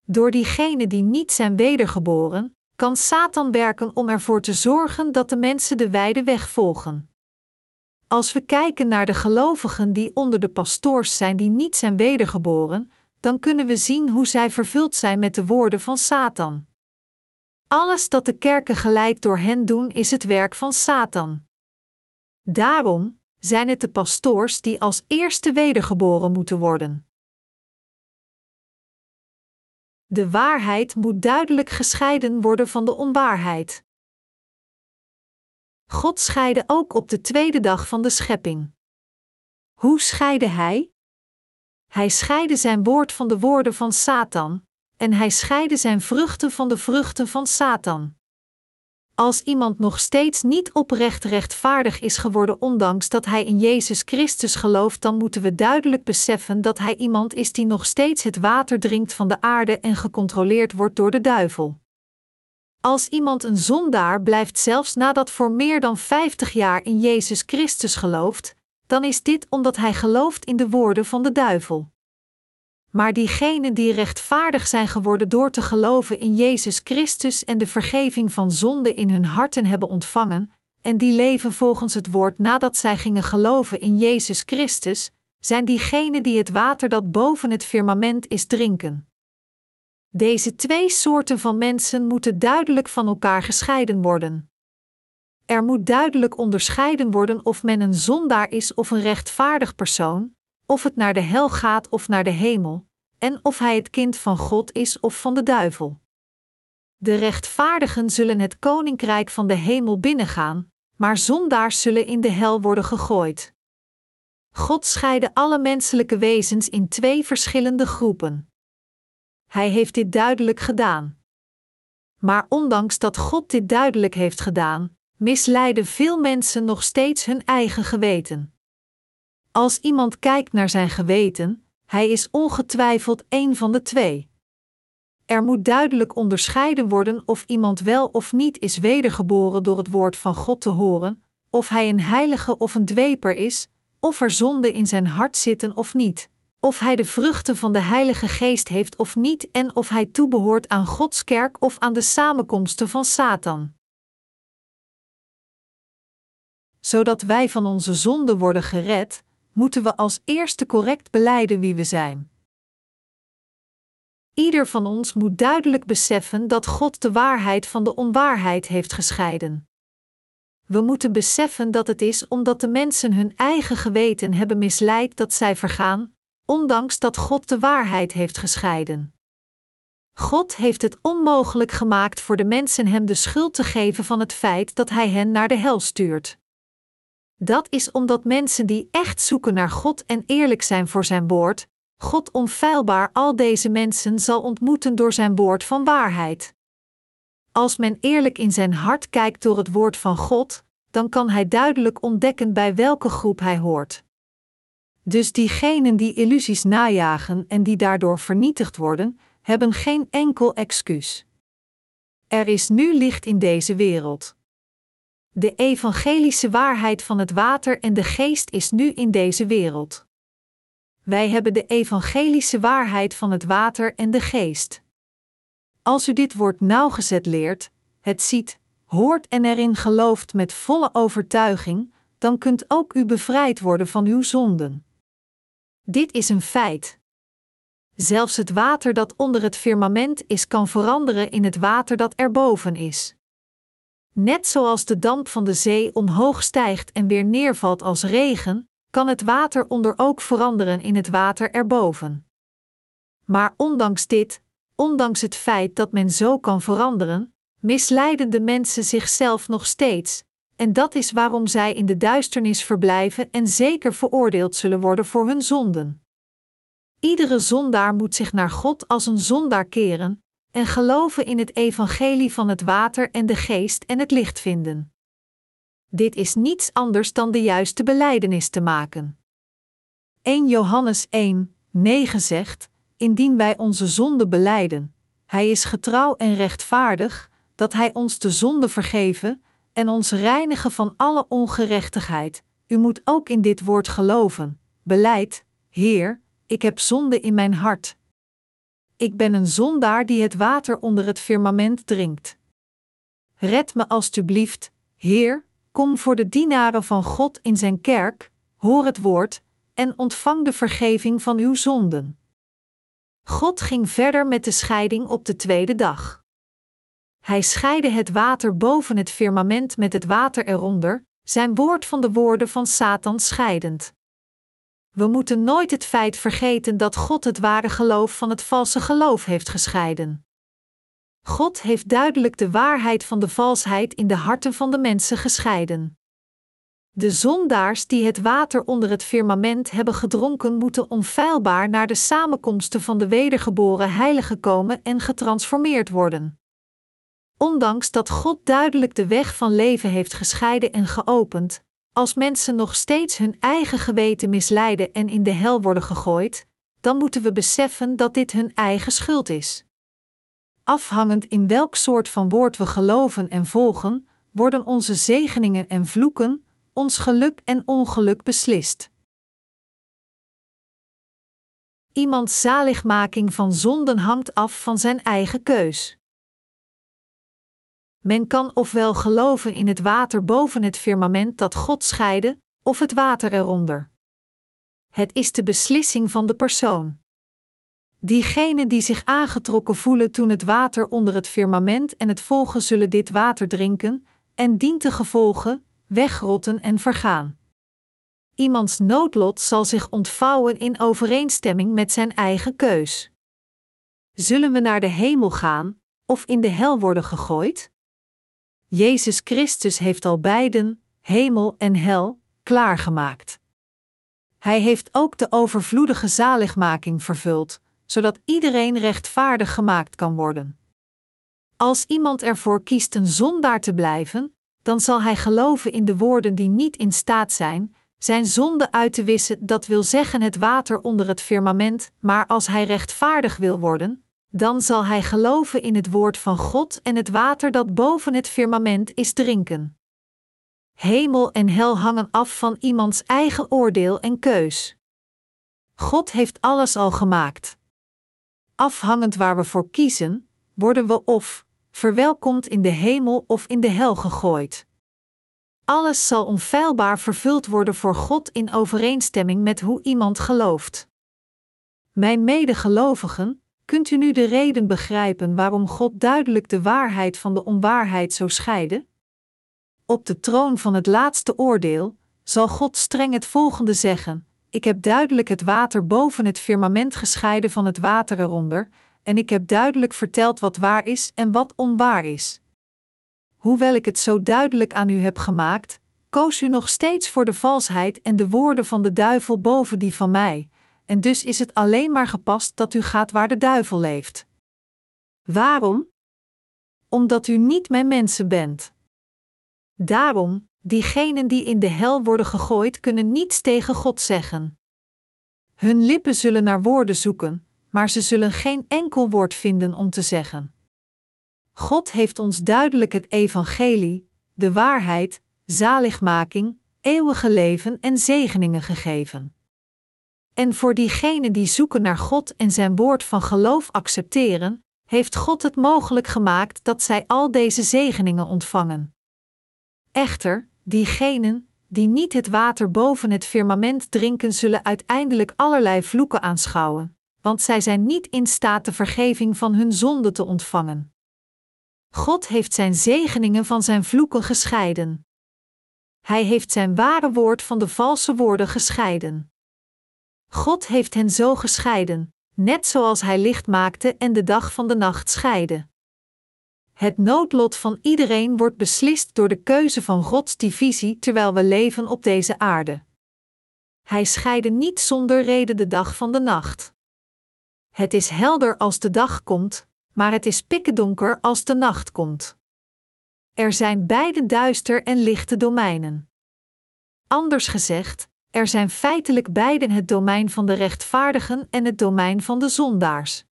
Door diegenen die niet zijn wedergeboren, kan Satan werken om ervoor te zorgen dat de mensen de wijde weg volgen. Als we kijken naar de gelovigen die onder de pastoors zijn die niet zijn wedergeboren, dan kunnen we zien hoe zij vervuld zijn met de woorden van Satan. Alles dat de kerken geleid door hen doen is het werk van Satan. Daarom zijn het de pastoors die als eerste wedergeboren moeten worden. De waarheid moet duidelijk gescheiden worden van de onwaarheid. God scheidde ook op de tweede dag van de schepping. Hoe scheidde hij? Hij scheidde zijn woord van de woorden van Satan, en hij scheidde zijn vruchten van de vruchten van Satan. Als iemand nog steeds niet oprecht rechtvaardig is geworden, ondanks dat hij in Jezus Christus gelooft, dan moeten we duidelijk beseffen dat hij iemand is die nog steeds het water drinkt van de aarde en gecontroleerd wordt door de duivel. Als iemand een zondaar blijft zelfs nadat voor meer dan 50 jaar in Jezus Christus gelooft, dan is dit omdat hij gelooft in de woorden van de duivel. Maar diegenen die rechtvaardig zijn geworden door te geloven in Jezus Christus en de vergeving van zonde in hun harten hebben ontvangen, en die leven volgens het woord nadat zij gingen geloven in Jezus Christus, zijn diegenen die het water dat boven het firmament is drinken. Deze twee soorten van mensen moeten duidelijk van elkaar gescheiden worden. Er moet duidelijk onderscheiden worden of men een zondaar is of een rechtvaardig persoon, of het naar de hel gaat of naar de hemel, en of hij het kind van God is of van de duivel. De rechtvaardigen zullen het koninkrijk van de hemel binnengaan, maar zondaars zullen in de hel worden gegooid. God scheidde alle menselijke wezens in twee verschillende groepen. Hij heeft dit duidelijk gedaan. Maar ondanks dat God dit duidelijk heeft gedaan, misleiden veel mensen nog steeds hun eigen geweten. Als iemand kijkt naar zijn geweten, hij is ongetwijfeld een van de twee. Er moet duidelijk onderscheiden worden of iemand wel of niet is wedergeboren door het woord van God te horen, of hij een heilige of een dweper is, of er zonde in zijn hart zitten of niet, of hij de vruchten van de Heilige Geest heeft of niet en of hij toebehoort aan Gods kerk of aan de samenkomsten van Satan. Zodat wij van onze zonde worden gered, moeten we als eerste correct beleiden wie we zijn. Ieder van ons moet duidelijk beseffen dat God de waarheid van de onwaarheid heeft gescheiden. We moeten beseffen dat het is omdat de mensen hun eigen geweten hebben misleid dat zij vergaan, ondanks dat God de waarheid heeft gescheiden. God heeft het onmogelijk gemaakt voor de mensen hem de schuld te geven van het feit dat hij hen naar de hel stuurt. Dat is omdat mensen die echt zoeken naar God en eerlijk zijn voor zijn woord, God onfeilbaar al deze mensen zal ontmoeten door zijn woord van waarheid. Als men eerlijk in zijn hart kijkt door het woord van God, dan kan hij duidelijk ontdekken bij welke groep hij hoort. Dus diegenen die illusies najagen en die daardoor vernietigd worden, hebben geen enkel excuus. Er is nu licht in deze wereld. De evangelische waarheid van het water en de geest is nu in deze wereld. Wij hebben de evangelische waarheid van het water en de geest. Als u dit woord nauwgezet leert, het ziet, hoort en erin gelooft met volle overtuiging, dan kunt ook u bevrijd worden van uw zonden. Dit is een feit. Zelfs het water dat onder het firmament is, kan veranderen in het water dat erboven is. Net zoals de damp van de zee omhoog stijgt en weer neervalt als regen, kan het water onder ook veranderen in het water erboven. Maar ondanks dit, ondanks het feit dat men zo kan veranderen, misleiden de mensen zichzelf nog steeds, en dat is waarom zij in de duisternis verblijven en zeker veroordeeld zullen worden voor hun zonden. Iedere zondaar moet zich naar God als een zondaar keren en geloven in het evangelie van het water en de geest en het licht vinden. Dit is niets anders dan de juiste belijdenis te maken. 1 Johannes 1, 9 zegt: Indien wij onze zonde belijden, Hij is getrouw en rechtvaardig, dat Hij ons de zonde vergeven en ons reinigen van alle ongerechtigheid. U moet ook in dit woord geloven. Beleid, Heer, ik heb zonde in mijn hart. Ik ben een zondaar die het water onder het firmament drinkt. Red me alstublieft, Heer, kom voor de dienaren van God in zijn kerk, hoor het woord en ontvang de vergeving van uw zonden. God ging verder met de scheiding op de tweede dag. Hij scheidde het water boven het firmament met het water eronder, zijn woord van de woorden van Satan scheidend. We moeten nooit het feit vergeten dat God het ware geloof van het valse geloof heeft gescheiden. God heeft duidelijk de waarheid van de valsheid in de harten van de mensen gescheiden. De zondaars die het water onder het firmament hebben gedronken, moeten onfeilbaar naar de samenkomsten van de wedergeboren heiligen komen en getransformeerd worden. Ondanks dat God duidelijk de weg van leven heeft gescheiden en geopend, als mensen nog steeds hun eigen geweten misleiden en in de hel worden gegooid, dan moeten we beseffen dat dit hun eigen schuld is. Afhangend in welk soort van woord we geloven en volgen, worden onze zegeningen en vloeken, ons geluk en ongeluk beslist. Iemands zaligmaking van zonden hangt af van zijn eigen keus. Men kan ofwel geloven in het water boven het firmament dat God scheidde, of het water eronder. Het is de beslissing van de persoon. Diegenen die zich aangetrokken voelen toen het water onder het firmament en het volgen zullen dit water drinken, en dient te gevolgen, wegrotten en vergaan. Iemands noodlot zal zich ontvouwen in overeenstemming met zijn eigen keus. Zullen we naar de hemel gaan, of in de hel worden gegooid? Jezus Christus heeft al beiden, hemel en hel, klaargemaakt. Hij heeft ook de overvloedige zaligmaking vervuld, zodat iedereen rechtvaardig gemaakt kan worden. Als iemand ervoor kiest een zondaar te blijven, dan zal hij geloven in de woorden die niet in staat zijn, zijn zonde uit te wissen, dat wil zeggen het water onder het firmament, maar als hij rechtvaardig wil worden, dan zal hij geloven in het woord van God en het water dat boven het firmament is drinken. Hemel en hel hangen af van iemands eigen oordeel en keus. God heeft alles al gemaakt. Afhangend waar we voor kiezen, worden we of verwelkomd in de hemel of in de hel gegooid. Alles zal onfeilbaar vervuld worden voor God in overeenstemming met hoe iemand gelooft. Mijn medegelovigen, kunt u nu de reden begrijpen waarom God duidelijk de waarheid van de onwaarheid zo scheidde? Op de troon van het laatste oordeel zal God streng het volgende zeggen: Ik heb duidelijk het water boven het firmament gescheiden van het water eronder, en ik heb duidelijk verteld wat waar is en wat onwaar is. Hoewel ik het zo duidelijk aan u heb gemaakt, koos u nog steeds voor de valsheid en de woorden van de duivel boven die van mij, en dus is het alleen maar gepast dat u gaat waar de duivel leeft. Waarom? Omdat u niet mijn mensen bent. Daarom, diegenen die in de hel worden gegooid, kunnen niets tegen God zeggen. Hun lippen zullen naar woorden zoeken, maar ze zullen geen enkel woord vinden om te zeggen. God heeft ons duidelijk het evangelie, de waarheid, zaligmaking, eeuwige leven en zegeningen gegeven. En voor diegenen die zoeken naar God en zijn woord van geloof accepteren, heeft God het mogelijk gemaakt dat zij al deze zegeningen ontvangen. Echter, diegenen die niet het water boven het firmament drinken, zullen uiteindelijk allerlei vloeken aanschouwen, want zij zijn niet in staat de vergeving van hun zonde te ontvangen. God heeft zijn zegeningen van zijn vloeken gescheiden. Hij heeft zijn ware woord van de valse woorden gescheiden. God heeft hen zo gescheiden, net zoals hij licht maakte en de dag van de nacht scheidde. Het noodlot van iedereen wordt beslist door de keuze van Gods divisie terwijl we leven op deze aarde. Hij scheidde niet zonder reden de dag van de nacht. Het is helder als de dag komt, maar het is pikkendonker als de nacht komt. Er zijn beide duister en lichte domeinen. Anders gezegd, er zijn feitelijk beiden het domein van de rechtvaardigen en het domein van de zondaars.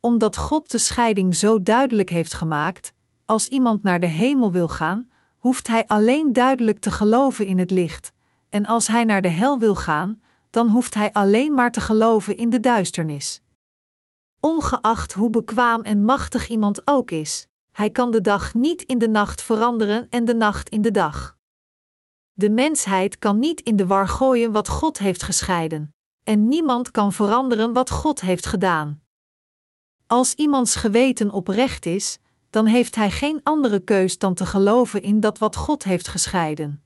Omdat God de scheiding zo duidelijk heeft gemaakt, als iemand naar de hemel wil gaan, hoeft hij alleen duidelijk te geloven in het licht, en als hij naar de hel wil gaan, dan hoeft hij alleen maar te geloven in de duisternis. Ongeacht hoe bekwaam en machtig iemand ook is, hij kan de dag niet in de nacht veranderen en de nacht in de dag. De mensheid kan niet in de war gooien wat God heeft gescheiden, en niemand kan veranderen wat God heeft gedaan. Als iemands geweten oprecht is, dan heeft hij geen andere keus dan te geloven in dat wat God heeft gescheiden.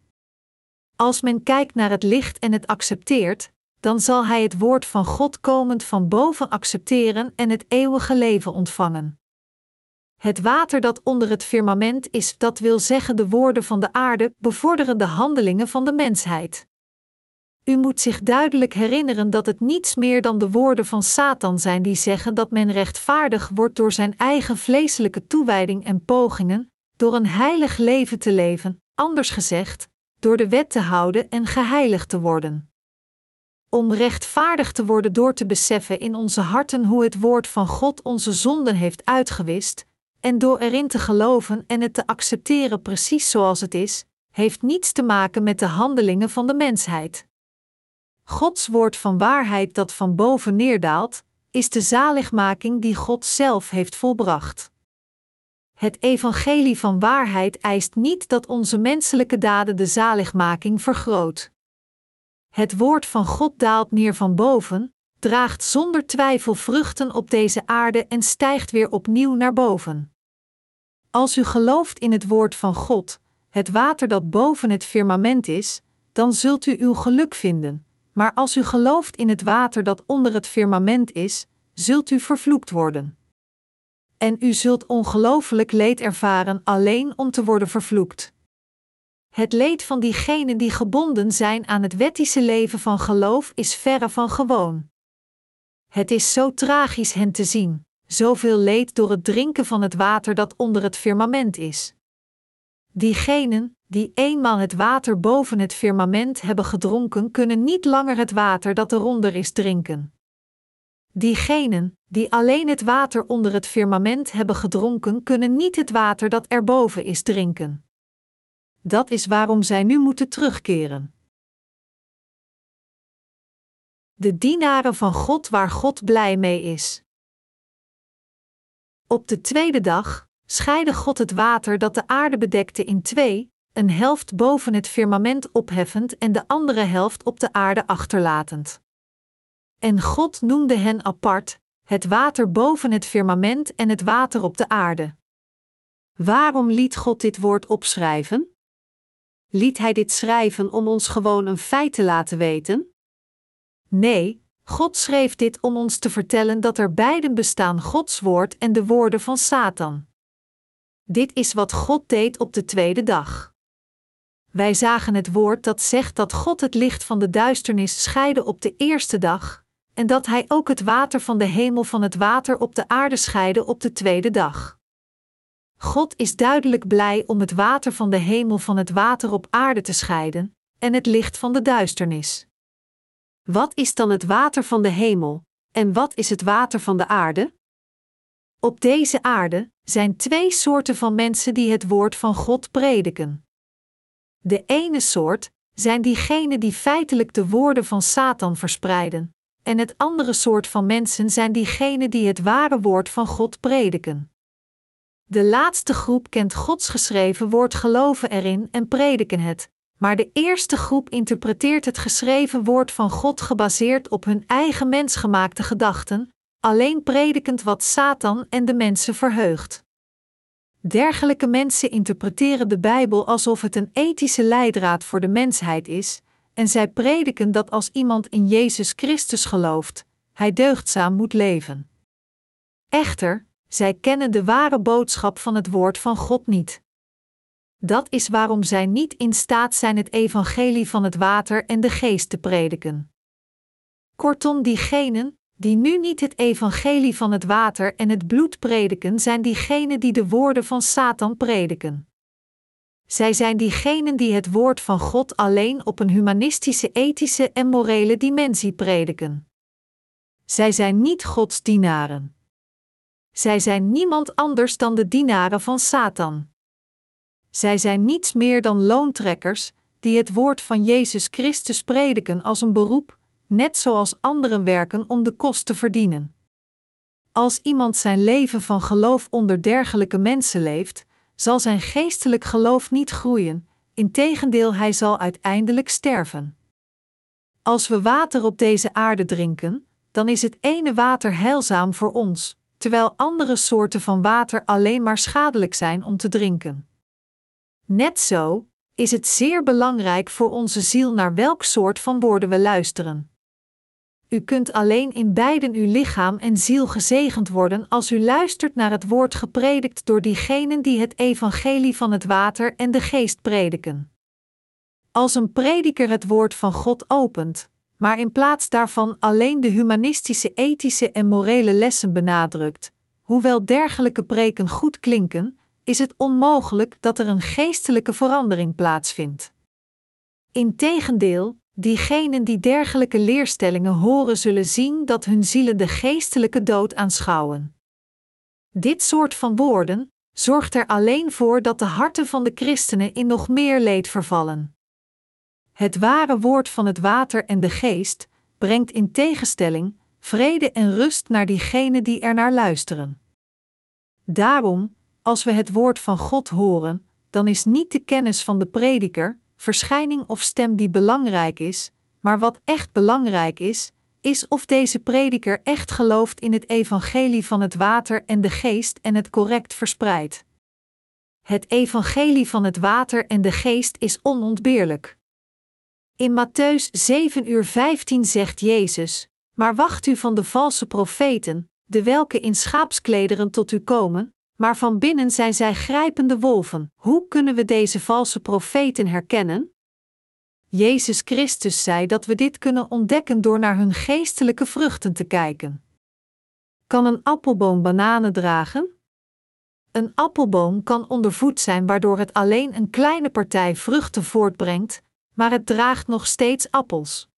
Als men kijkt naar het licht en het accepteert, dan zal hij het woord van God komend van boven accepteren en het eeuwige leven ontvangen. Het water dat onder het firmament is, dat wil zeggen de woorden van de aarde, bevorderen de handelingen van de mensheid. U moet zich duidelijk herinneren dat het niets meer dan de woorden van Satan zijn die zeggen dat men rechtvaardig wordt door zijn eigen vleeselijke toewijding en pogingen, door een heilig leven te leven, anders gezegd, door de wet te houden en geheiligd te worden. Om rechtvaardig te worden door te beseffen in onze harten hoe het woord van God onze zonden heeft uitgewist, en door erin te geloven en het te accepteren precies zoals het is, heeft niets te maken met de handelingen van de mensheid. Gods woord van waarheid dat van boven neerdaalt, is de zaligmaking die God zelf heeft volbracht. Het evangelie van waarheid eist niet dat onze menselijke daden de zaligmaking vergroot. Het woord van God daalt neer van boven, draagt zonder twijfel vruchten op deze aarde en stijgt weer opnieuw naar boven. Als u gelooft in het woord van God, het water dat boven het firmament is, dan zult u uw geluk vinden. Maar als u gelooft in het water dat onder het firmament is, zult u vervloekt worden. En u zult ongelooflijk leed ervaren alleen om te worden vervloekt. Het leed van diegenen die gebonden zijn aan het wettische leven van geloof is verre van gewoon. Het is zo tragisch hen te zien, zoveel leed door het drinken van het water dat onder het firmament is. Diegenen, die eenmaal het water boven het firmament hebben gedronken, kunnen niet langer het water dat eronder is drinken. Diegenen, die alleen het water onder het firmament hebben gedronken, kunnen niet het water dat erboven is drinken. Dat is waarom zij nu moeten terugkeren. De dienaren van God waar God blij mee is. Op de tweede dag scheidde God het water dat de aarde bedekte in twee, een helft boven het firmament opheffend en de andere helft op de aarde achterlatend. En God noemde hen apart, het water boven het firmament en het water op de aarde. Waarom liet God dit woord opschrijven? Liet Hij dit schrijven om ons gewoon een feit te laten weten? Nee, God schreef dit om ons te vertellen dat er beiden bestaan Gods woord en de woorden van Satan. Dit is wat God deed op de tweede dag. Wij zagen het woord dat zegt dat God het licht van de duisternis scheidde op de eerste dag, en dat Hij ook het water van de hemel van het water op de aarde scheidde op de tweede dag. God is duidelijk blij om het water van de hemel van het water op aarde te scheiden, en het licht van de duisternis. Wat is dan het water van de hemel, en wat is het water van de aarde? Op deze aarde zijn twee soorten van mensen die het woord van God prediken. De ene soort zijn diegenen die feitelijk de woorden van Satan verspreiden, en het andere soort van mensen zijn diegenen die het ware woord van God prediken. De laatste groep kent Gods geschreven woord, geloven erin en prediken het, maar de eerste groep interpreteert het geschreven woord van God gebaseerd op hun eigen mensgemaakte gedachten, alleen predikend wat Satan en de mensen verheugt. Dergelijke mensen interpreteren de Bijbel alsof het een ethische leidraad voor de mensheid is, en zij prediken dat als iemand in Jezus Christus gelooft, hij deugdzaam moet leven. Echter, zij kennen de ware boodschap van het woord van God niet. Dat is waarom zij niet in staat zijn het evangelie van het water en de geest te prediken. Kortom, diegenen die nu niet het evangelie van het water en het bloed prediken, zijn diegenen die de woorden van Satan prediken. Zij zijn diegenen die het woord van God alleen op een humanistische, ethische en morele dimensie prediken. Zij zijn niet Gods dienaren. Zij zijn niemand anders dan de dienaren van Satan. Zij zijn niets meer dan loontrekkers die het woord van Jezus Christus prediken als een beroep, net zoals anderen werken om de kost te verdienen. Als iemand zijn leven van geloof onder dergelijke mensen leeft, zal zijn geestelijk geloof niet groeien, integendeel, hij zal uiteindelijk sterven. Als we water op deze aarde drinken, dan is het ene water heilzaam voor ons, terwijl andere soorten van water alleen maar schadelijk zijn om te drinken. Net zo is het zeer belangrijk voor onze ziel naar welk soort van woorden we luisteren. U kunt alleen in beiden uw lichaam en ziel gezegend worden als u luistert naar het woord gepredikt door diegenen die het evangelie van het water en de geest prediken. Als een prediker het woord van God opent, maar in plaats daarvan alleen de humanistische, ethische en morele lessen benadrukt, hoewel dergelijke preken goed klinken, is het onmogelijk dat er een geestelijke verandering plaatsvindt. Integendeel, diegenen die dergelijke leerstellingen horen, zullen zien dat hun zielen de geestelijke dood aanschouwen. Dit soort van woorden zorgt er alleen voor dat de harten van de christenen in nog meer leed vervallen. Het ware woord van het water en de geest brengt in tegenstelling vrede en rust naar diegenen die er naar luisteren. Daarom, als we het woord van God horen, dan is niet de kennis van de prediker, verschijning of stem die belangrijk is, maar wat echt belangrijk is, is of deze prediker echt gelooft in het evangelie van het water en de geest en het correct verspreidt. Het evangelie van het water en de geest is onontbeerlijk. In Matthäus 7 uur 15 zegt Jezus: Maar wacht u van de valse profeten, de welke in schaapsklederen tot u komen, maar van binnen zijn zij grijpende wolven. Hoe kunnen we deze valse profeten herkennen? Jezus Christus zei dat we dit kunnen ontdekken door naar hun geestelijke vruchten te kijken. Kan een appelboom bananen dragen? Een appelboom kan ondervoed zijn waardoor het alleen een kleine partij vruchten voortbrengt, maar het draagt nog steeds appels.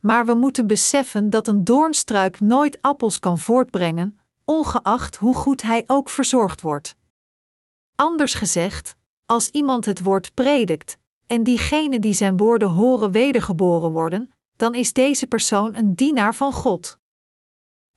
Maar we moeten beseffen dat een doornstruik nooit appels kan voortbrengen, ongeacht hoe goed hij ook verzorgd wordt. Anders gezegd, als iemand het woord predikt, en diegenen die zijn woorden horen wedergeboren worden, dan is deze persoon een dienaar van God.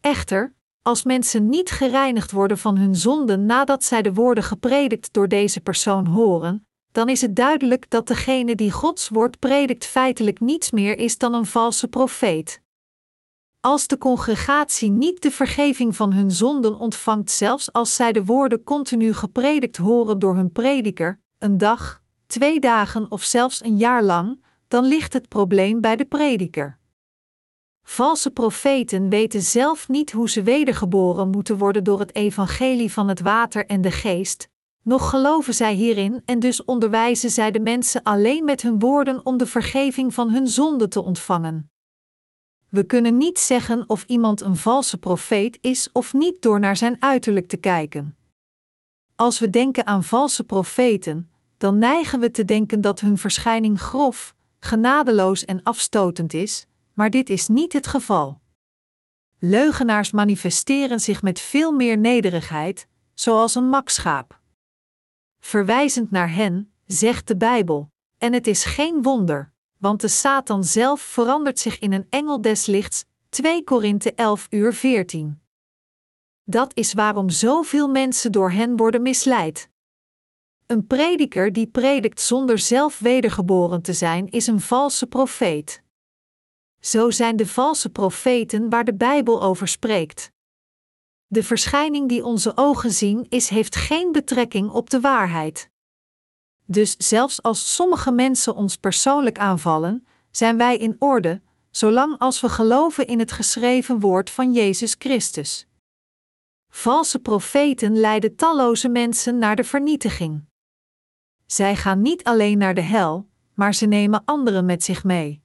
Echter, als mensen niet gereinigd worden van hun zonden nadat zij de woorden gepredikt door deze persoon horen, dan is het duidelijk dat degene die Gods woord predikt feitelijk niets meer is dan een valse profeet. Als de congregatie niet de vergeving van hun zonden ontvangt, zelfs als zij de woorden continu gepredikt horen door hun prediker, een dag, twee dagen of zelfs een jaar lang, dan ligt het probleem bij de prediker. Valse profeten weten zelf niet hoe ze wedergeboren moeten worden door het evangelie van het water en de geest, nog geloven zij hierin en dus onderwijzen zij de mensen alleen met hun woorden om de vergeving van hun zonden te ontvangen. We kunnen niet zeggen of iemand een valse profeet is of niet door naar zijn uiterlijk te kijken. Als we denken aan valse profeten, dan neigen we te denken dat hun verschijning grof, genadeloos en afstotend is, maar dit is niet het geval. Leugenaars manifesteren zich met veel meer nederigheid, zoals een makschaap. Verwijzend naar hen, zegt de Bijbel, en het is geen wonder, want de Satan zelf verandert zich in een engel des lichts. 2 Korinthe 11 uur 14. Dat is waarom zoveel mensen door hen worden misleid. Een prediker die predikt zonder zelf wedergeboren te zijn, is een valse profeet. Zo zijn de valse profeten waar de Bijbel over spreekt. De verschijning die onze ogen zien, is, heeft geen betrekking op de waarheid. Dus zelfs als sommige mensen ons persoonlijk aanvallen, zijn wij in orde, zolang als we geloven in het geschreven woord van Jezus Christus. Valse profeten leiden talloze mensen naar de vernietiging. Zij gaan niet alleen naar de hel, maar ze nemen anderen met zich mee.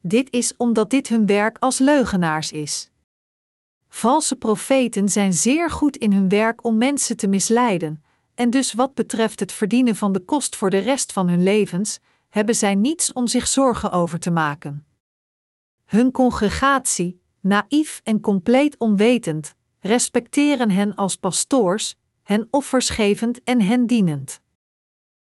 Dit is omdat dit hun werk als leugenaars is. Valse profeten zijn zeer goed in hun werk om mensen te misleiden, en dus wat betreft het verdienen van de kost voor de rest van hun levens, hebben zij niets om zich zorgen over te maken. Hun congregatie, naïef en compleet onwetend, respecteren hen als pastoors, hen offers gevend en hen dienend.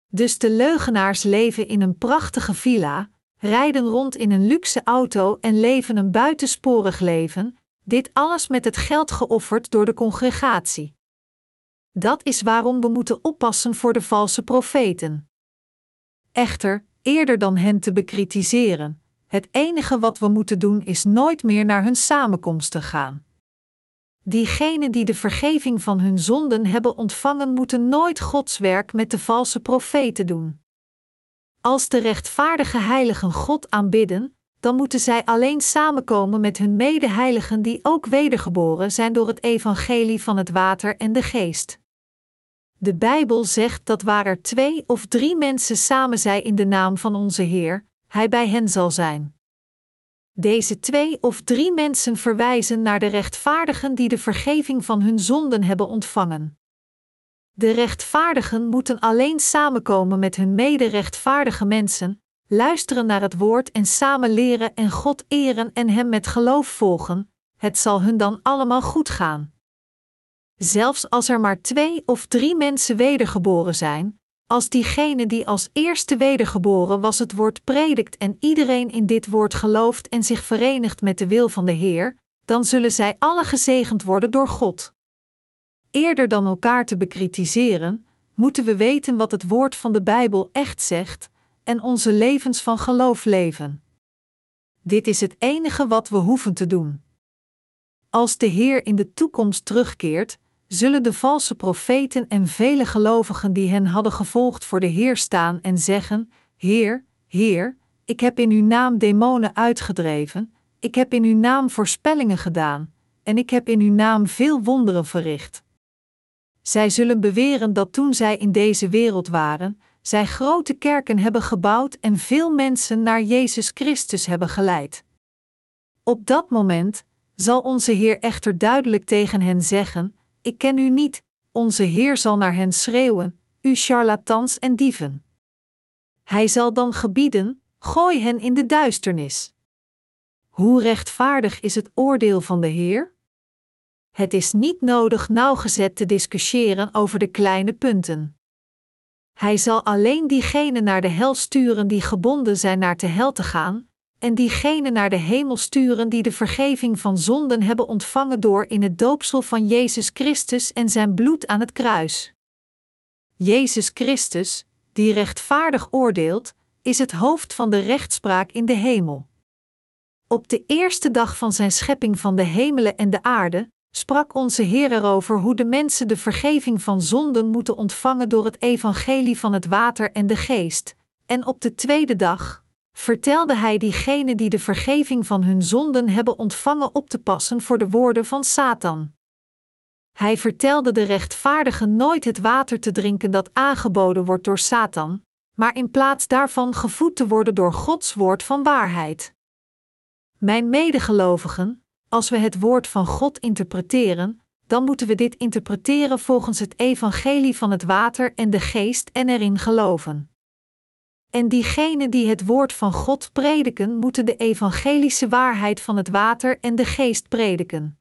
Dus de leugenaars leven in een prachtige villa, rijden rond in een luxe auto en leven een buitensporig leven, dit alles met het geld geofferd door de congregatie. Dat is waarom we moeten oppassen voor de valse profeten. Echter, eerder dan hen te bekritiseren, het enige wat we moeten doen is nooit meer naar hun samenkomsten gaan. Diegenen die de vergeving van hun zonden hebben ontvangen, moeten nooit Gods werk met de valse profeten doen. Als de rechtvaardige heiligen God aanbidden, dan moeten zij alleen samenkomen met hun medeheiligen die ook wedergeboren zijn door het evangelie van het water en de geest. De Bijbel zegt dat waar er twee of drie mensen samen zijn in de naam van onze Heer, Hij bij hen zal zijn. Deze twee of drie mensen verwijzen naar de rechtvaardigen die de vergeving van hun zonden hebben ontvangen. De rechtvaardigen moeten alleen samenkomen met hun mede-rechtvaardige mensen, luisteren naar het woord en samen leren en God eren en Hem met geloof volgen, het zal hun dan allemaal goed gaan. Zelfs als er maar twee of drie mensen wedergeboren zijn, als diegene die als eerste wedergeboren was het woord predikt en iedereen in dit woord gelooft en zich verenigt met de wil van de Heer, dan zullen zij alle gezegend worden door God. Eerder dan elkaar te bekritiseren, moeten we weten wat het woord van de Bijbel echt zegt en onze levens van geloof leven. Dit is het enige wat we hoeven te doen. Als de Heer in de toekomst terugkeert, zullen de valse profeten en vele gelovigen die hen hadden gevolgd voor de Heer staan en zeggen: Heer, Heer, ik heb in uw naam demonen uitgedreven, ik heb in uw naam voorspellingen gedaan, en ik heb in uw naam veel wonderen verricht. Zij zullen beweren dat toen zij in deze wereld waren, zij grote kerken hebben gebouwd en veel mensen naar Jezus Christus hebben geleid. Op dat moment zal onze Heer echter duidelijk tegen hen zeggen: Ik ken u niet. Onze Heer zal naar hen schreeuwen: U charlatans en dieven. Hij zal dan gebieden: Gooi hen in de duisternis. Hoe rechtvaardig is het oordeel van de Heer? Het is niet nodig nauwgezet te discussiëren over de kleine punten. Hij zal alleen diegenen naar de hel sturen die gebonden zijn naar de hel te gaan, en diegenen naar de hemel sturen die de vergeving van zonden hebben ontvangen door in het doopsel van Jezus Christus en zijn bloed aan het kruis. Jezus Christus, die rechtvaardig oordeelt, is het hoofd van de rechtspraak in de hemel. Op de eerste dag van zijn schepping van de hemelen en de aarde sprak onze Heer erover hoe de mensen de vergeving van zonden moeten ontvangen door het evangelie van het water en de geest. En op de tweede dag vertelde hij diegenen die de vergeving van hun zonden hebben ontvangen op te passen voor de woorden van Satan. Hij vertelde de rechtvaardigen nooit het water te drinken dat aangeboden wordt door Satan, maar in plaats daarvan gevoed te worden door Gods woord van waarheid. Mijn medegelovigen, als we het woord van God interpreteren, dan moeten we dit interpreteren volgens het evangelie van het water en de geest en erin geloven. En diegenen die het woord van God prediken, moeten de evangelische waarheid van het water en de geest prediken.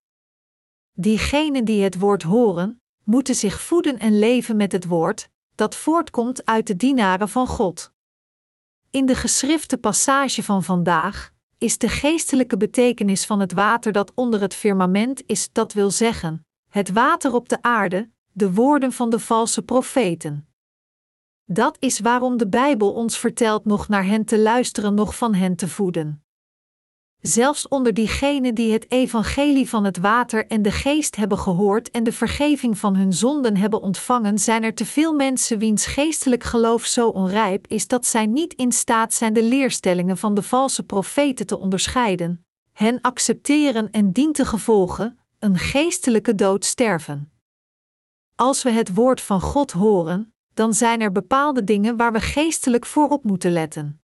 Diegenen die het woord horen, moeten zich voeden en leven met het woord, dat voortkomt uit de dienaren van God. In de geschrifte passage van vandaag is de geestelijke betekenis van het water dat onder het firmament is, dat wil zeggen, het water op de aarde, de woorden van de valse profeten. Dat is waarom de Bijbel ons vertelt nog naar hen te luisteren, nog van hen te voeden. Zelfs onder diegenen die het evangelie van het water en de geest hebben gehoord en de vergeving van hun zonden hebben ontvangen, zijn er te veel mensen wiens geestelijk geloof zo onrijp is dat zij niet in staat zijn de leerstellingen van de valse profeten te onderscheiden, hen accepteren en dien te gevolgen, een geestelijke dood sterven. Als we het woord van God horen, dan zijn er bepaalde dingen waar we geestelijk voor op moeten letten.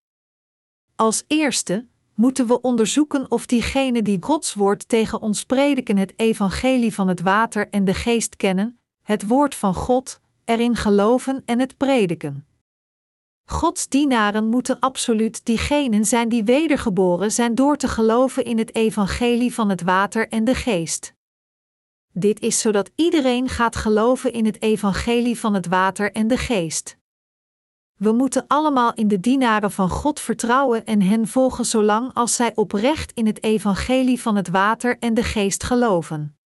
Als eerste moeten we onderzoeken of diegenen die Gods woord tegen ons prediken het evangelie van het water en de geest kennen, het woord van God, erin geloven en het prediken. Gods dienaren moeten absoluut diegenen zijn die wedergeboren zijn door te geloven in het evangelie van het water en de geest. Dit is zodat iedereen gaat geloven in het evangelie van het water en de geest. We moeten allemaal in de dienaren van God vertrouwen en hen volgen zolang als zij oprecht in het evangelie van het water en de geest geloven.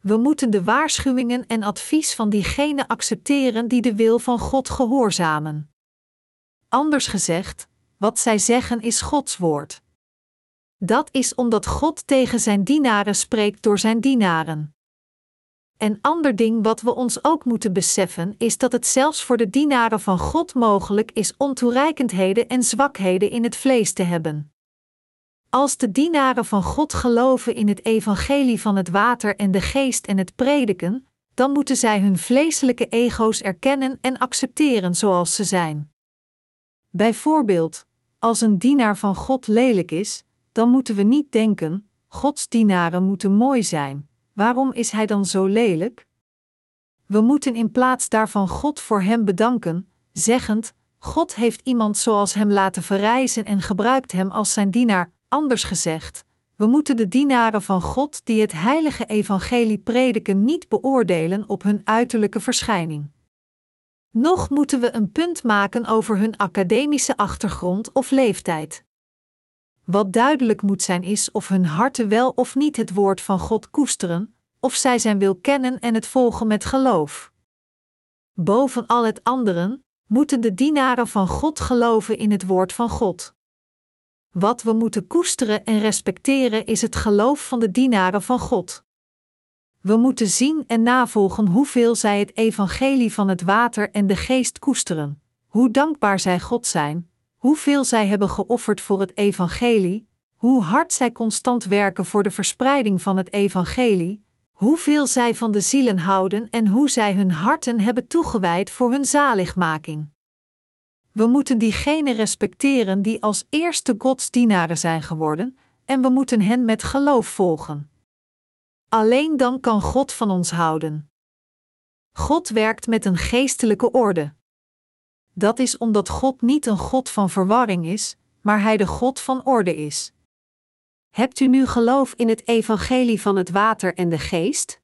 We moeten de waarschuwingen en advies van diegenen accepteren die de wil van God gehoorzamen. Anders gezegd, wat zij zeggen is Gods woord. Dat is omdat God tegen zijn dienaren spreekt door zijn dienaren. En ander ding wat we ons ook moeten beseffen is dat het zelfs voor de dienaren van God mogelijk is ontoereikendheden en zwakheden in het vlees te hebben. Als de dienaren van God geloven in het evangelie van het water en de geest en het prediken, dan moeten zij hun vleeselijke ego's erkennen en accepteren zoals ze zijn. Bijvoorbeeld, als een dienaar van God lelijk is, dan moeten we niet denken: Gods dienaren moeten mooi zijn. Waarom is hij dan zo lelijk? We moeten in plaats daarvan God voor hem bedanken, zeggend: God heeft iemand zoals hem laten verrijzen en gebruikt hem als zijn dienaar. Anders gezegd, we moeten de dienaren van God die het heilige evangelie prediken niet beoordelen op hun uiterlijke verschijning. Nog moeten we een punt maken over hun academische achtergrond of leeftijd. Wat duidelijk moet zijn is of hun harten wel of niet het woord van God koesteren, of zij zijn wil kennen en het volgen met geloof. Boven al het anderen moeten de dienaren van God geloven in het woord van God. Wat we moeten koesteren en respecteren is het geloof van de dienaren van God. We moeten zien en navolgen hoeveel zij het evangelie van het water en de geest koesteren, hoe dankbaar zij God zijn, hoeveel zij hebben geofferd voor het evangelie, hoe hard zij constant werken voor de verspreiding van het evangelie, hoeveel zij van de zielen houden en hoe zij hun harten hebben toegewijd voor hun zaligmaking. We moeten diegenen respecteren die als eerste godsdienaren zijn geworden, en we moeten hen met geloof volgen. Alleen dan kan God van ons houden. God werkt met een geestelijke orde. Dat is omdat God niet een God van verwarring is, maar Hij de God van orde is. Hebt u nu geloof in het evangelie van het water en de geest?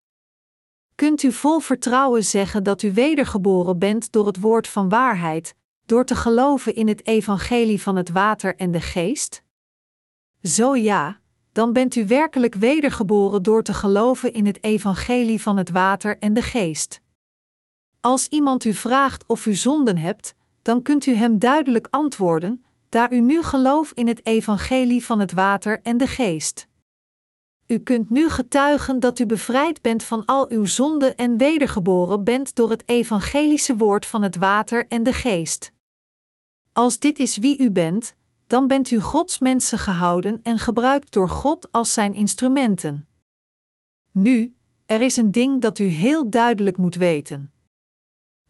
Kunt u vol vertrouwen zeggen dat u wedergeboren bent door het woord van waarheid, door te geloven in het evangelie van het water en de geest? Zo ja, dan bent u werkelijk wedergeboren door te geloven in het evangelie van het water en de geest. Als iemand u vraagt of u zonden hebt, dan kunt u hem duidelijk antwoorden: daar u nu gelooft in het evangelie van het water en de geest. U kunt nu getuigen dat u bevrijd bent van al uw zonden en wedergeboren bent door het evangelische woord van het water en de geest. Als dit is wie u bent, dan bent u Gods mensen gehouden en gebruikt door God als zijn instrumenten. Nu, er is een ding dat u heel duidelijk moet weten.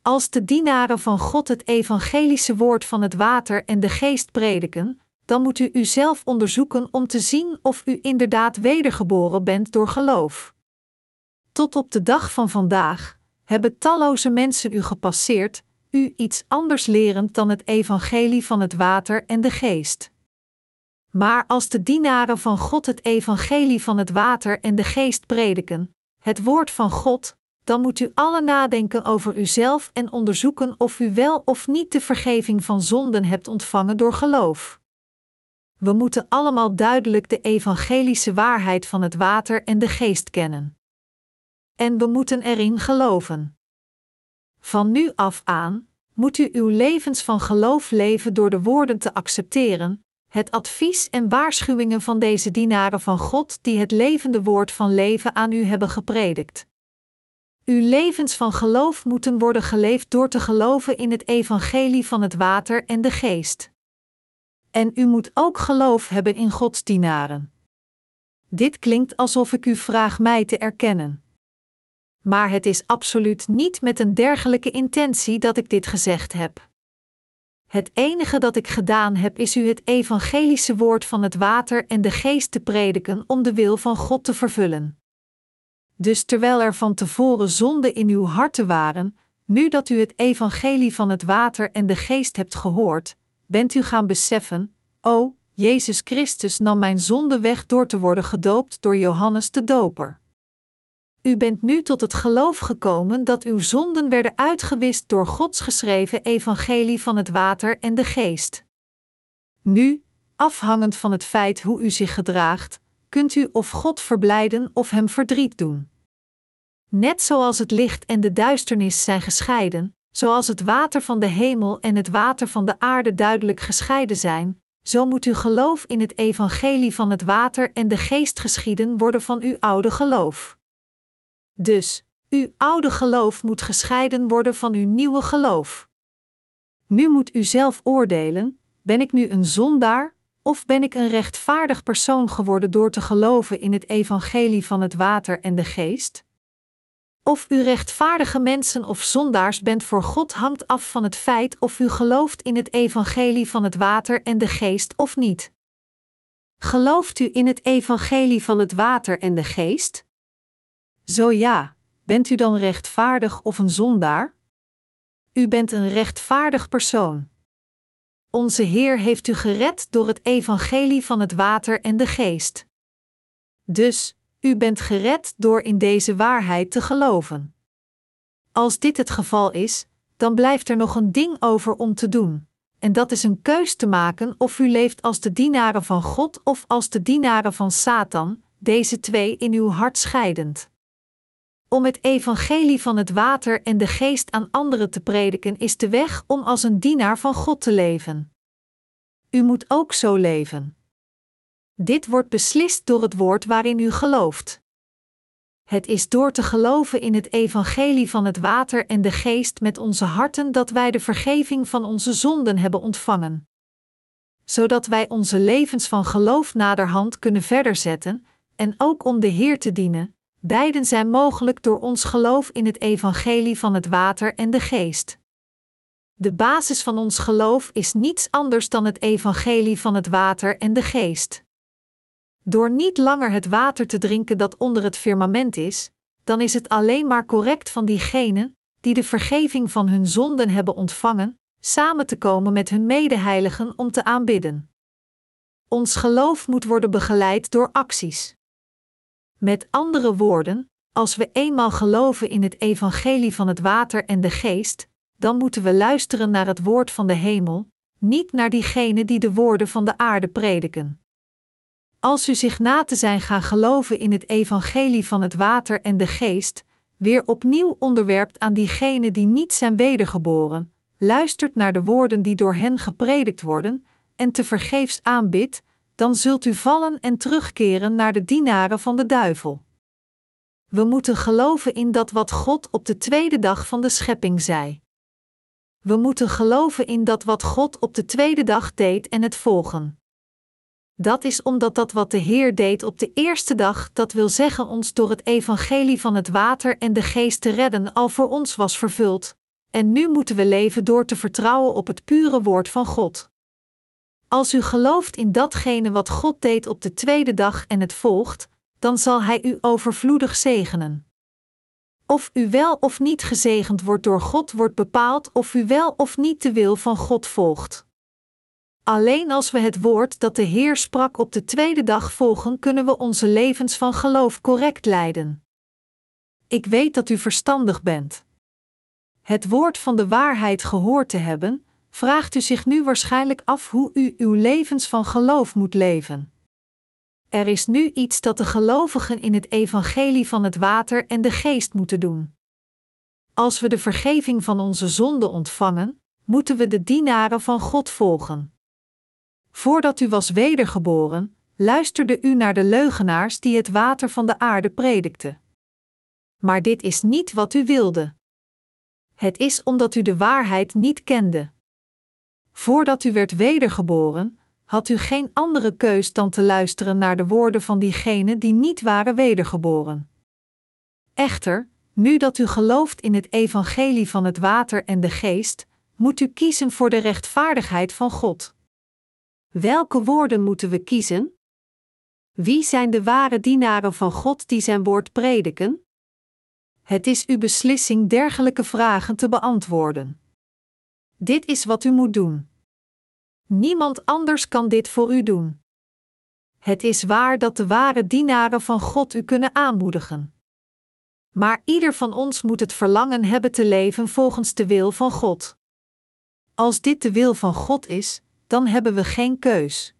Als de dienaren van God het evangelische woord van het water en de geest prediken, dan moet u uzelf onderzoeken om te zien of u inderdaad wedergeboren bent door geloof. Tot op de dag van vandaag hebben talloze mensen u gepasseerd, u iets anders lerend dan het evangelie van het water en de geest. Maar als de dienaren van God het evangelie van het water en de geest prediken, het woord van God, dan moet u alle nadenken over uzelf en onderzoeken of u wel of niet de vergeving van zonden hebt ontvangen door geloof. We moeten allemaal duidelijk de evangelische waarheid van het water en de geest kennen. En we moeten erin geloven. Van nu af aan moet u uw levens van geloof leven door de woorden te accepteren, het advies en waarschuwingen van deze dienaren van God die het levende woord van leven aan u hebben gepredikt. Uw levens van geloof moeten worden geleefd door te geloven in het evangelie van het water en de geest. En u moet ook geloof hebben in Gods dienaren. Dit klinkt alsof ik u vraag mij te erkennen. Maar het is absoluut niet met een dergelijke intentie dat ik dit gezegd heb. Het enige dat ik gedaan heb is u het evangelische woord van het water en de geest te prediken om de wil van God te vervullen. Dus terwijl er van tevoren zonden in uw harten waren, nu dat u het evangelie van het water en de geest hebt gehoord, bent u gaan beseffen: O, Jezus Christus nam mijn zonde weg door te worden gedoopt door Johannes de Doper. U bent nu tot het geloof gekomen dat uw zonden werden uitgewist door Gods geschreven evangelie van het water en de geest. Nu, afhangend van het feit hoe u zich gedraagt, kunt u of God verblijden of hem verdriet doen. Net zoals het licht en de duisternis zijn gescheiden, zoals het water van de hemel en het water van de aarde duidelijk gescheiden zijn, zo moet uw geloof in het evangelie van het water en de geest geschieden worden van uw oude geloof. Dus, uw oude geloof moet gescheiden worden van uw nieuwe geloof. Nu moet u zelf oordelen: ben ik nu een zondaar, of ben ik een rechtvaardig persoon geworden door te geloven in het evangelie van het water en de geest? Of u rechtvaardige mensen of zondaars bent voor God hangt af van het feit of u gelooft in het evangelie van het water en de geest of niet. Gelooft u in het evangelie van het water en de geest? Zo ja, bent u dan rechtvaardig of een zondaar? U bent een rechtvaardig persoon. Onze Heer heeft u gered door het evangelie van het water en de geest. Dus, u bent gered door in deze waarheid te geloven. Als dit het geval is, dan blijft er nog een ding over om te doen, en dat is een keus te maken of u leeft als de dienaren van God of als de dienaren van Satan, deze twee in uw hart scheidend. Om het evangelie van het water en de geest aan anderen te prediken is de weg om als een dienaar van God te leven. U moet ook zo leven. Dit wordt beslist door het woord waarin u gelooft. Het is door te geloven in het evangelie van het water en de geest met onze harten dat wij de vergeving van onze zonden hebben ontvangen. Zodat wij onze levens van geloof naderhand kunnen verder zetten en ook om de Heer te dienen, beiden zijn mogelijk door ons geloof in het evangelie van het water en de geest. De basis van ons geloof is niets anders dan het evangelie van het water en de geest. Door niet langer het water te drinken dat onder het firmament is, dan is het alleen maar correct van diegenen die de vergeving van hun zonden hebben ontvangen, samen te komen met hun medeheiligen om te aanbidden. Ons geloof moet worden begeleid door acties. Met andere woorden, als we eenmaal geloven in het evangelie van het water en de geest, dan moeten we luisteren naar het woord van de hemel, niet naar diegenen die de woorden van de aarde prediken. Als u zich na te zijn gaan geloven in het evangelie van het water en de geest, weer opnieuw onderwerpt aan diegenen die niet zijn wedergeboren, luistert naar de woorden die door hen gepredikt worden, en te vergeefs aanbidt, dan zult u vallen en terugkeren naar de dienaren van de duivel. We moeten geloven in dat wat God op de tweede dag van de schepping zei. We moeten geloven in dat wat God op de tweede dag deed en het volgen. Dat is omdat dat wat de Heer deed op de eerste dag, dat wil zeggen ons door het evangelie van het water en de geest te redden, al voor ons was vervuld. En nu moeten we leven door te vertrouwen op het pure woord van God. Als u gelooft in datgene wat God deed op de tweede dag en het volgt, dan zal Hij u overvloedig zegenen. Of u wel of niet gezegend wordt door God wordt bepaald of u wel of niet de wil van God volgt. Alleen als we het woord dat de Heer sprak op de tweede dag volgen, kunnen we onze levens van geloof correct leiden. Ik weet dat u verstandig bent. Het woord van de waarheid gehoord te hebben, vraagt u zich nu waarschijnlijk af hoe u uw levens van geloof moet leven. Er is nu iets dat de gelovigen in het evangelie van het water en de geest moeten doen. Als we de vergeving van onze zonden ontvangen, moeten we de dienaren van God volgen. Voordat u was wedergeboren, luisterde u naar de leugenaars die het water van de aarde predikten. Maar dit is niet wat u wilde. Het is omdat u de waarheid niet kende. Voordat u werd wedergeboren, had u geen andere keus dan te luisteren naar de woorden van diegenen die niet waren wedergeboren. Echter, nu dat u gelooft in het evangelie van het water en de geest, moet u kiezen voor de rechtvaardigheid van God. Welke woorden moeten we kiezen? Wie zijn de ware dienaren van God die zijn woord prediken? Het is uw beslissing dergelijke vragen te beantwoorden. Dit is wat u moet doen. Niemand anders kan dit voor u doen. Het is waar dat de ware dienaren van God u kunnen aanmoedigen. Maar ieder van ons moet het verlangen hebben te leven volgens de wil van God. Als dit de wil van God is, dan hebben we geen keus.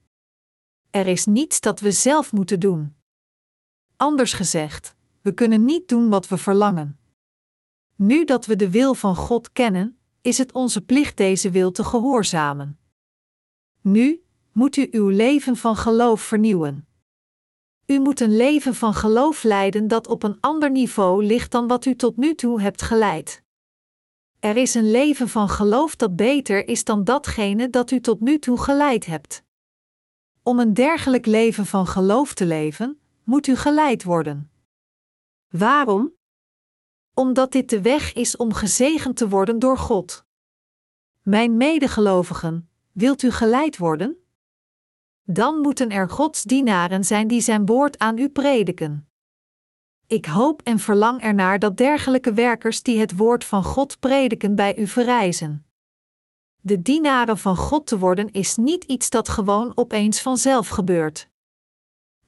Er is niets dat we zelf moeten doen. Anders gezegd, we kunnen niet doen wat we verlangen. Nu dat we de wil van God kennen, is het onze plicht deze wil te gehoorzamen. Nu moet u uw leven van geloof vernieuwen. U moet een leven van geloof leiden dat op een ander niveau ligt dan wat u tot nu toe hebt geleid. Er is een leven van geloof dat beter is dan datgene dat u tot nu toe geleid hebt. Om een dergelijk leven van geloof te leven, moet u geleid worden. Waarom? Omdat dit de weg is om gezegend te worden door God. Mijn medegelovigen, wilt u geleid worden? Dan moeten er Gods dienaren zijn die zijn woord aan u prediken. Ik hoop en verlang ernaar dat dergelijke werkers die het woord van God prediken bij u verrijzen. De dienaren van God te worden is niet iets dat gewoon opeens vanzelf gebeurt.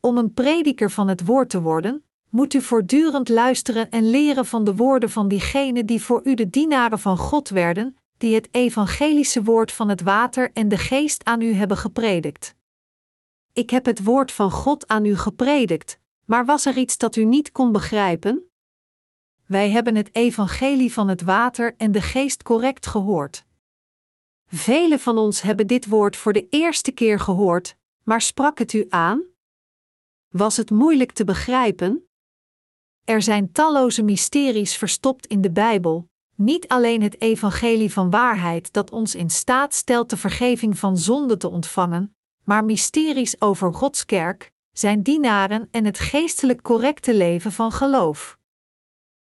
Om een prediker van het woord te worden, moet u voortdurend luisteren en leren van de woorden van diegenen die voor u de dienaren van God werden, die het evangelische woord van het water en de geest aan u hebben gepredikt. Ik heb het woord van God aan u gepredikt, maar was er iets dat u niet kon begrijpen? Wij hebben het evangelie van het water en de geest correct gehoord. Velen van ons hebben dit woord voor de eerste keer gehoord, maar sprak het u aan? Was het moeilijk te begrijpen? Er zijn talloze mysteries verstopt in de Bijbel, niet alleen het evangelie van waarheid dat ons in staat stelt de vergeving van zonde te ontvangen, maar mysteries over Gods kerk, zijn dienaren en het geestelijk correcte leven van geloof.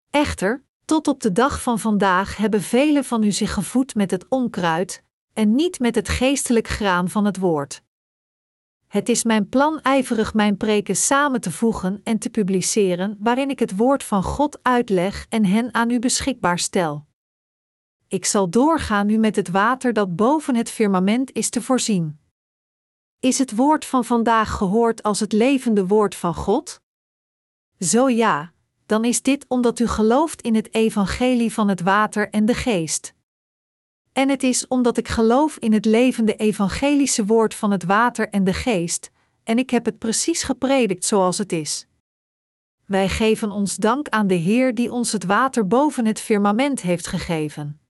Echter, tot op de dag van vandaag hebben velen van u zich gevoed met het onkruid en niet met het geestelijk graan van het woord. Het is mijn plan ijverig mijn preken samen te voegen en te publiceren, waarin ik het woord van God uitleg en hen aan u beschikbaar stel. Ik zal doorgaan u met het water dat boven het firmament is te voorzien. Is het woord van vandaag gehoord als het levende woord van God? Zo ja, dan is dit omdat u gelooft in het evangelie van het water en de geest. En het is omdat ik geloof in het levende evangelische woord van het water en de geest, en ik heb het precies gepredikt zoals het is. Wij geven ons dank aan de Heer die ons het water boven het firmament heeft gegeven.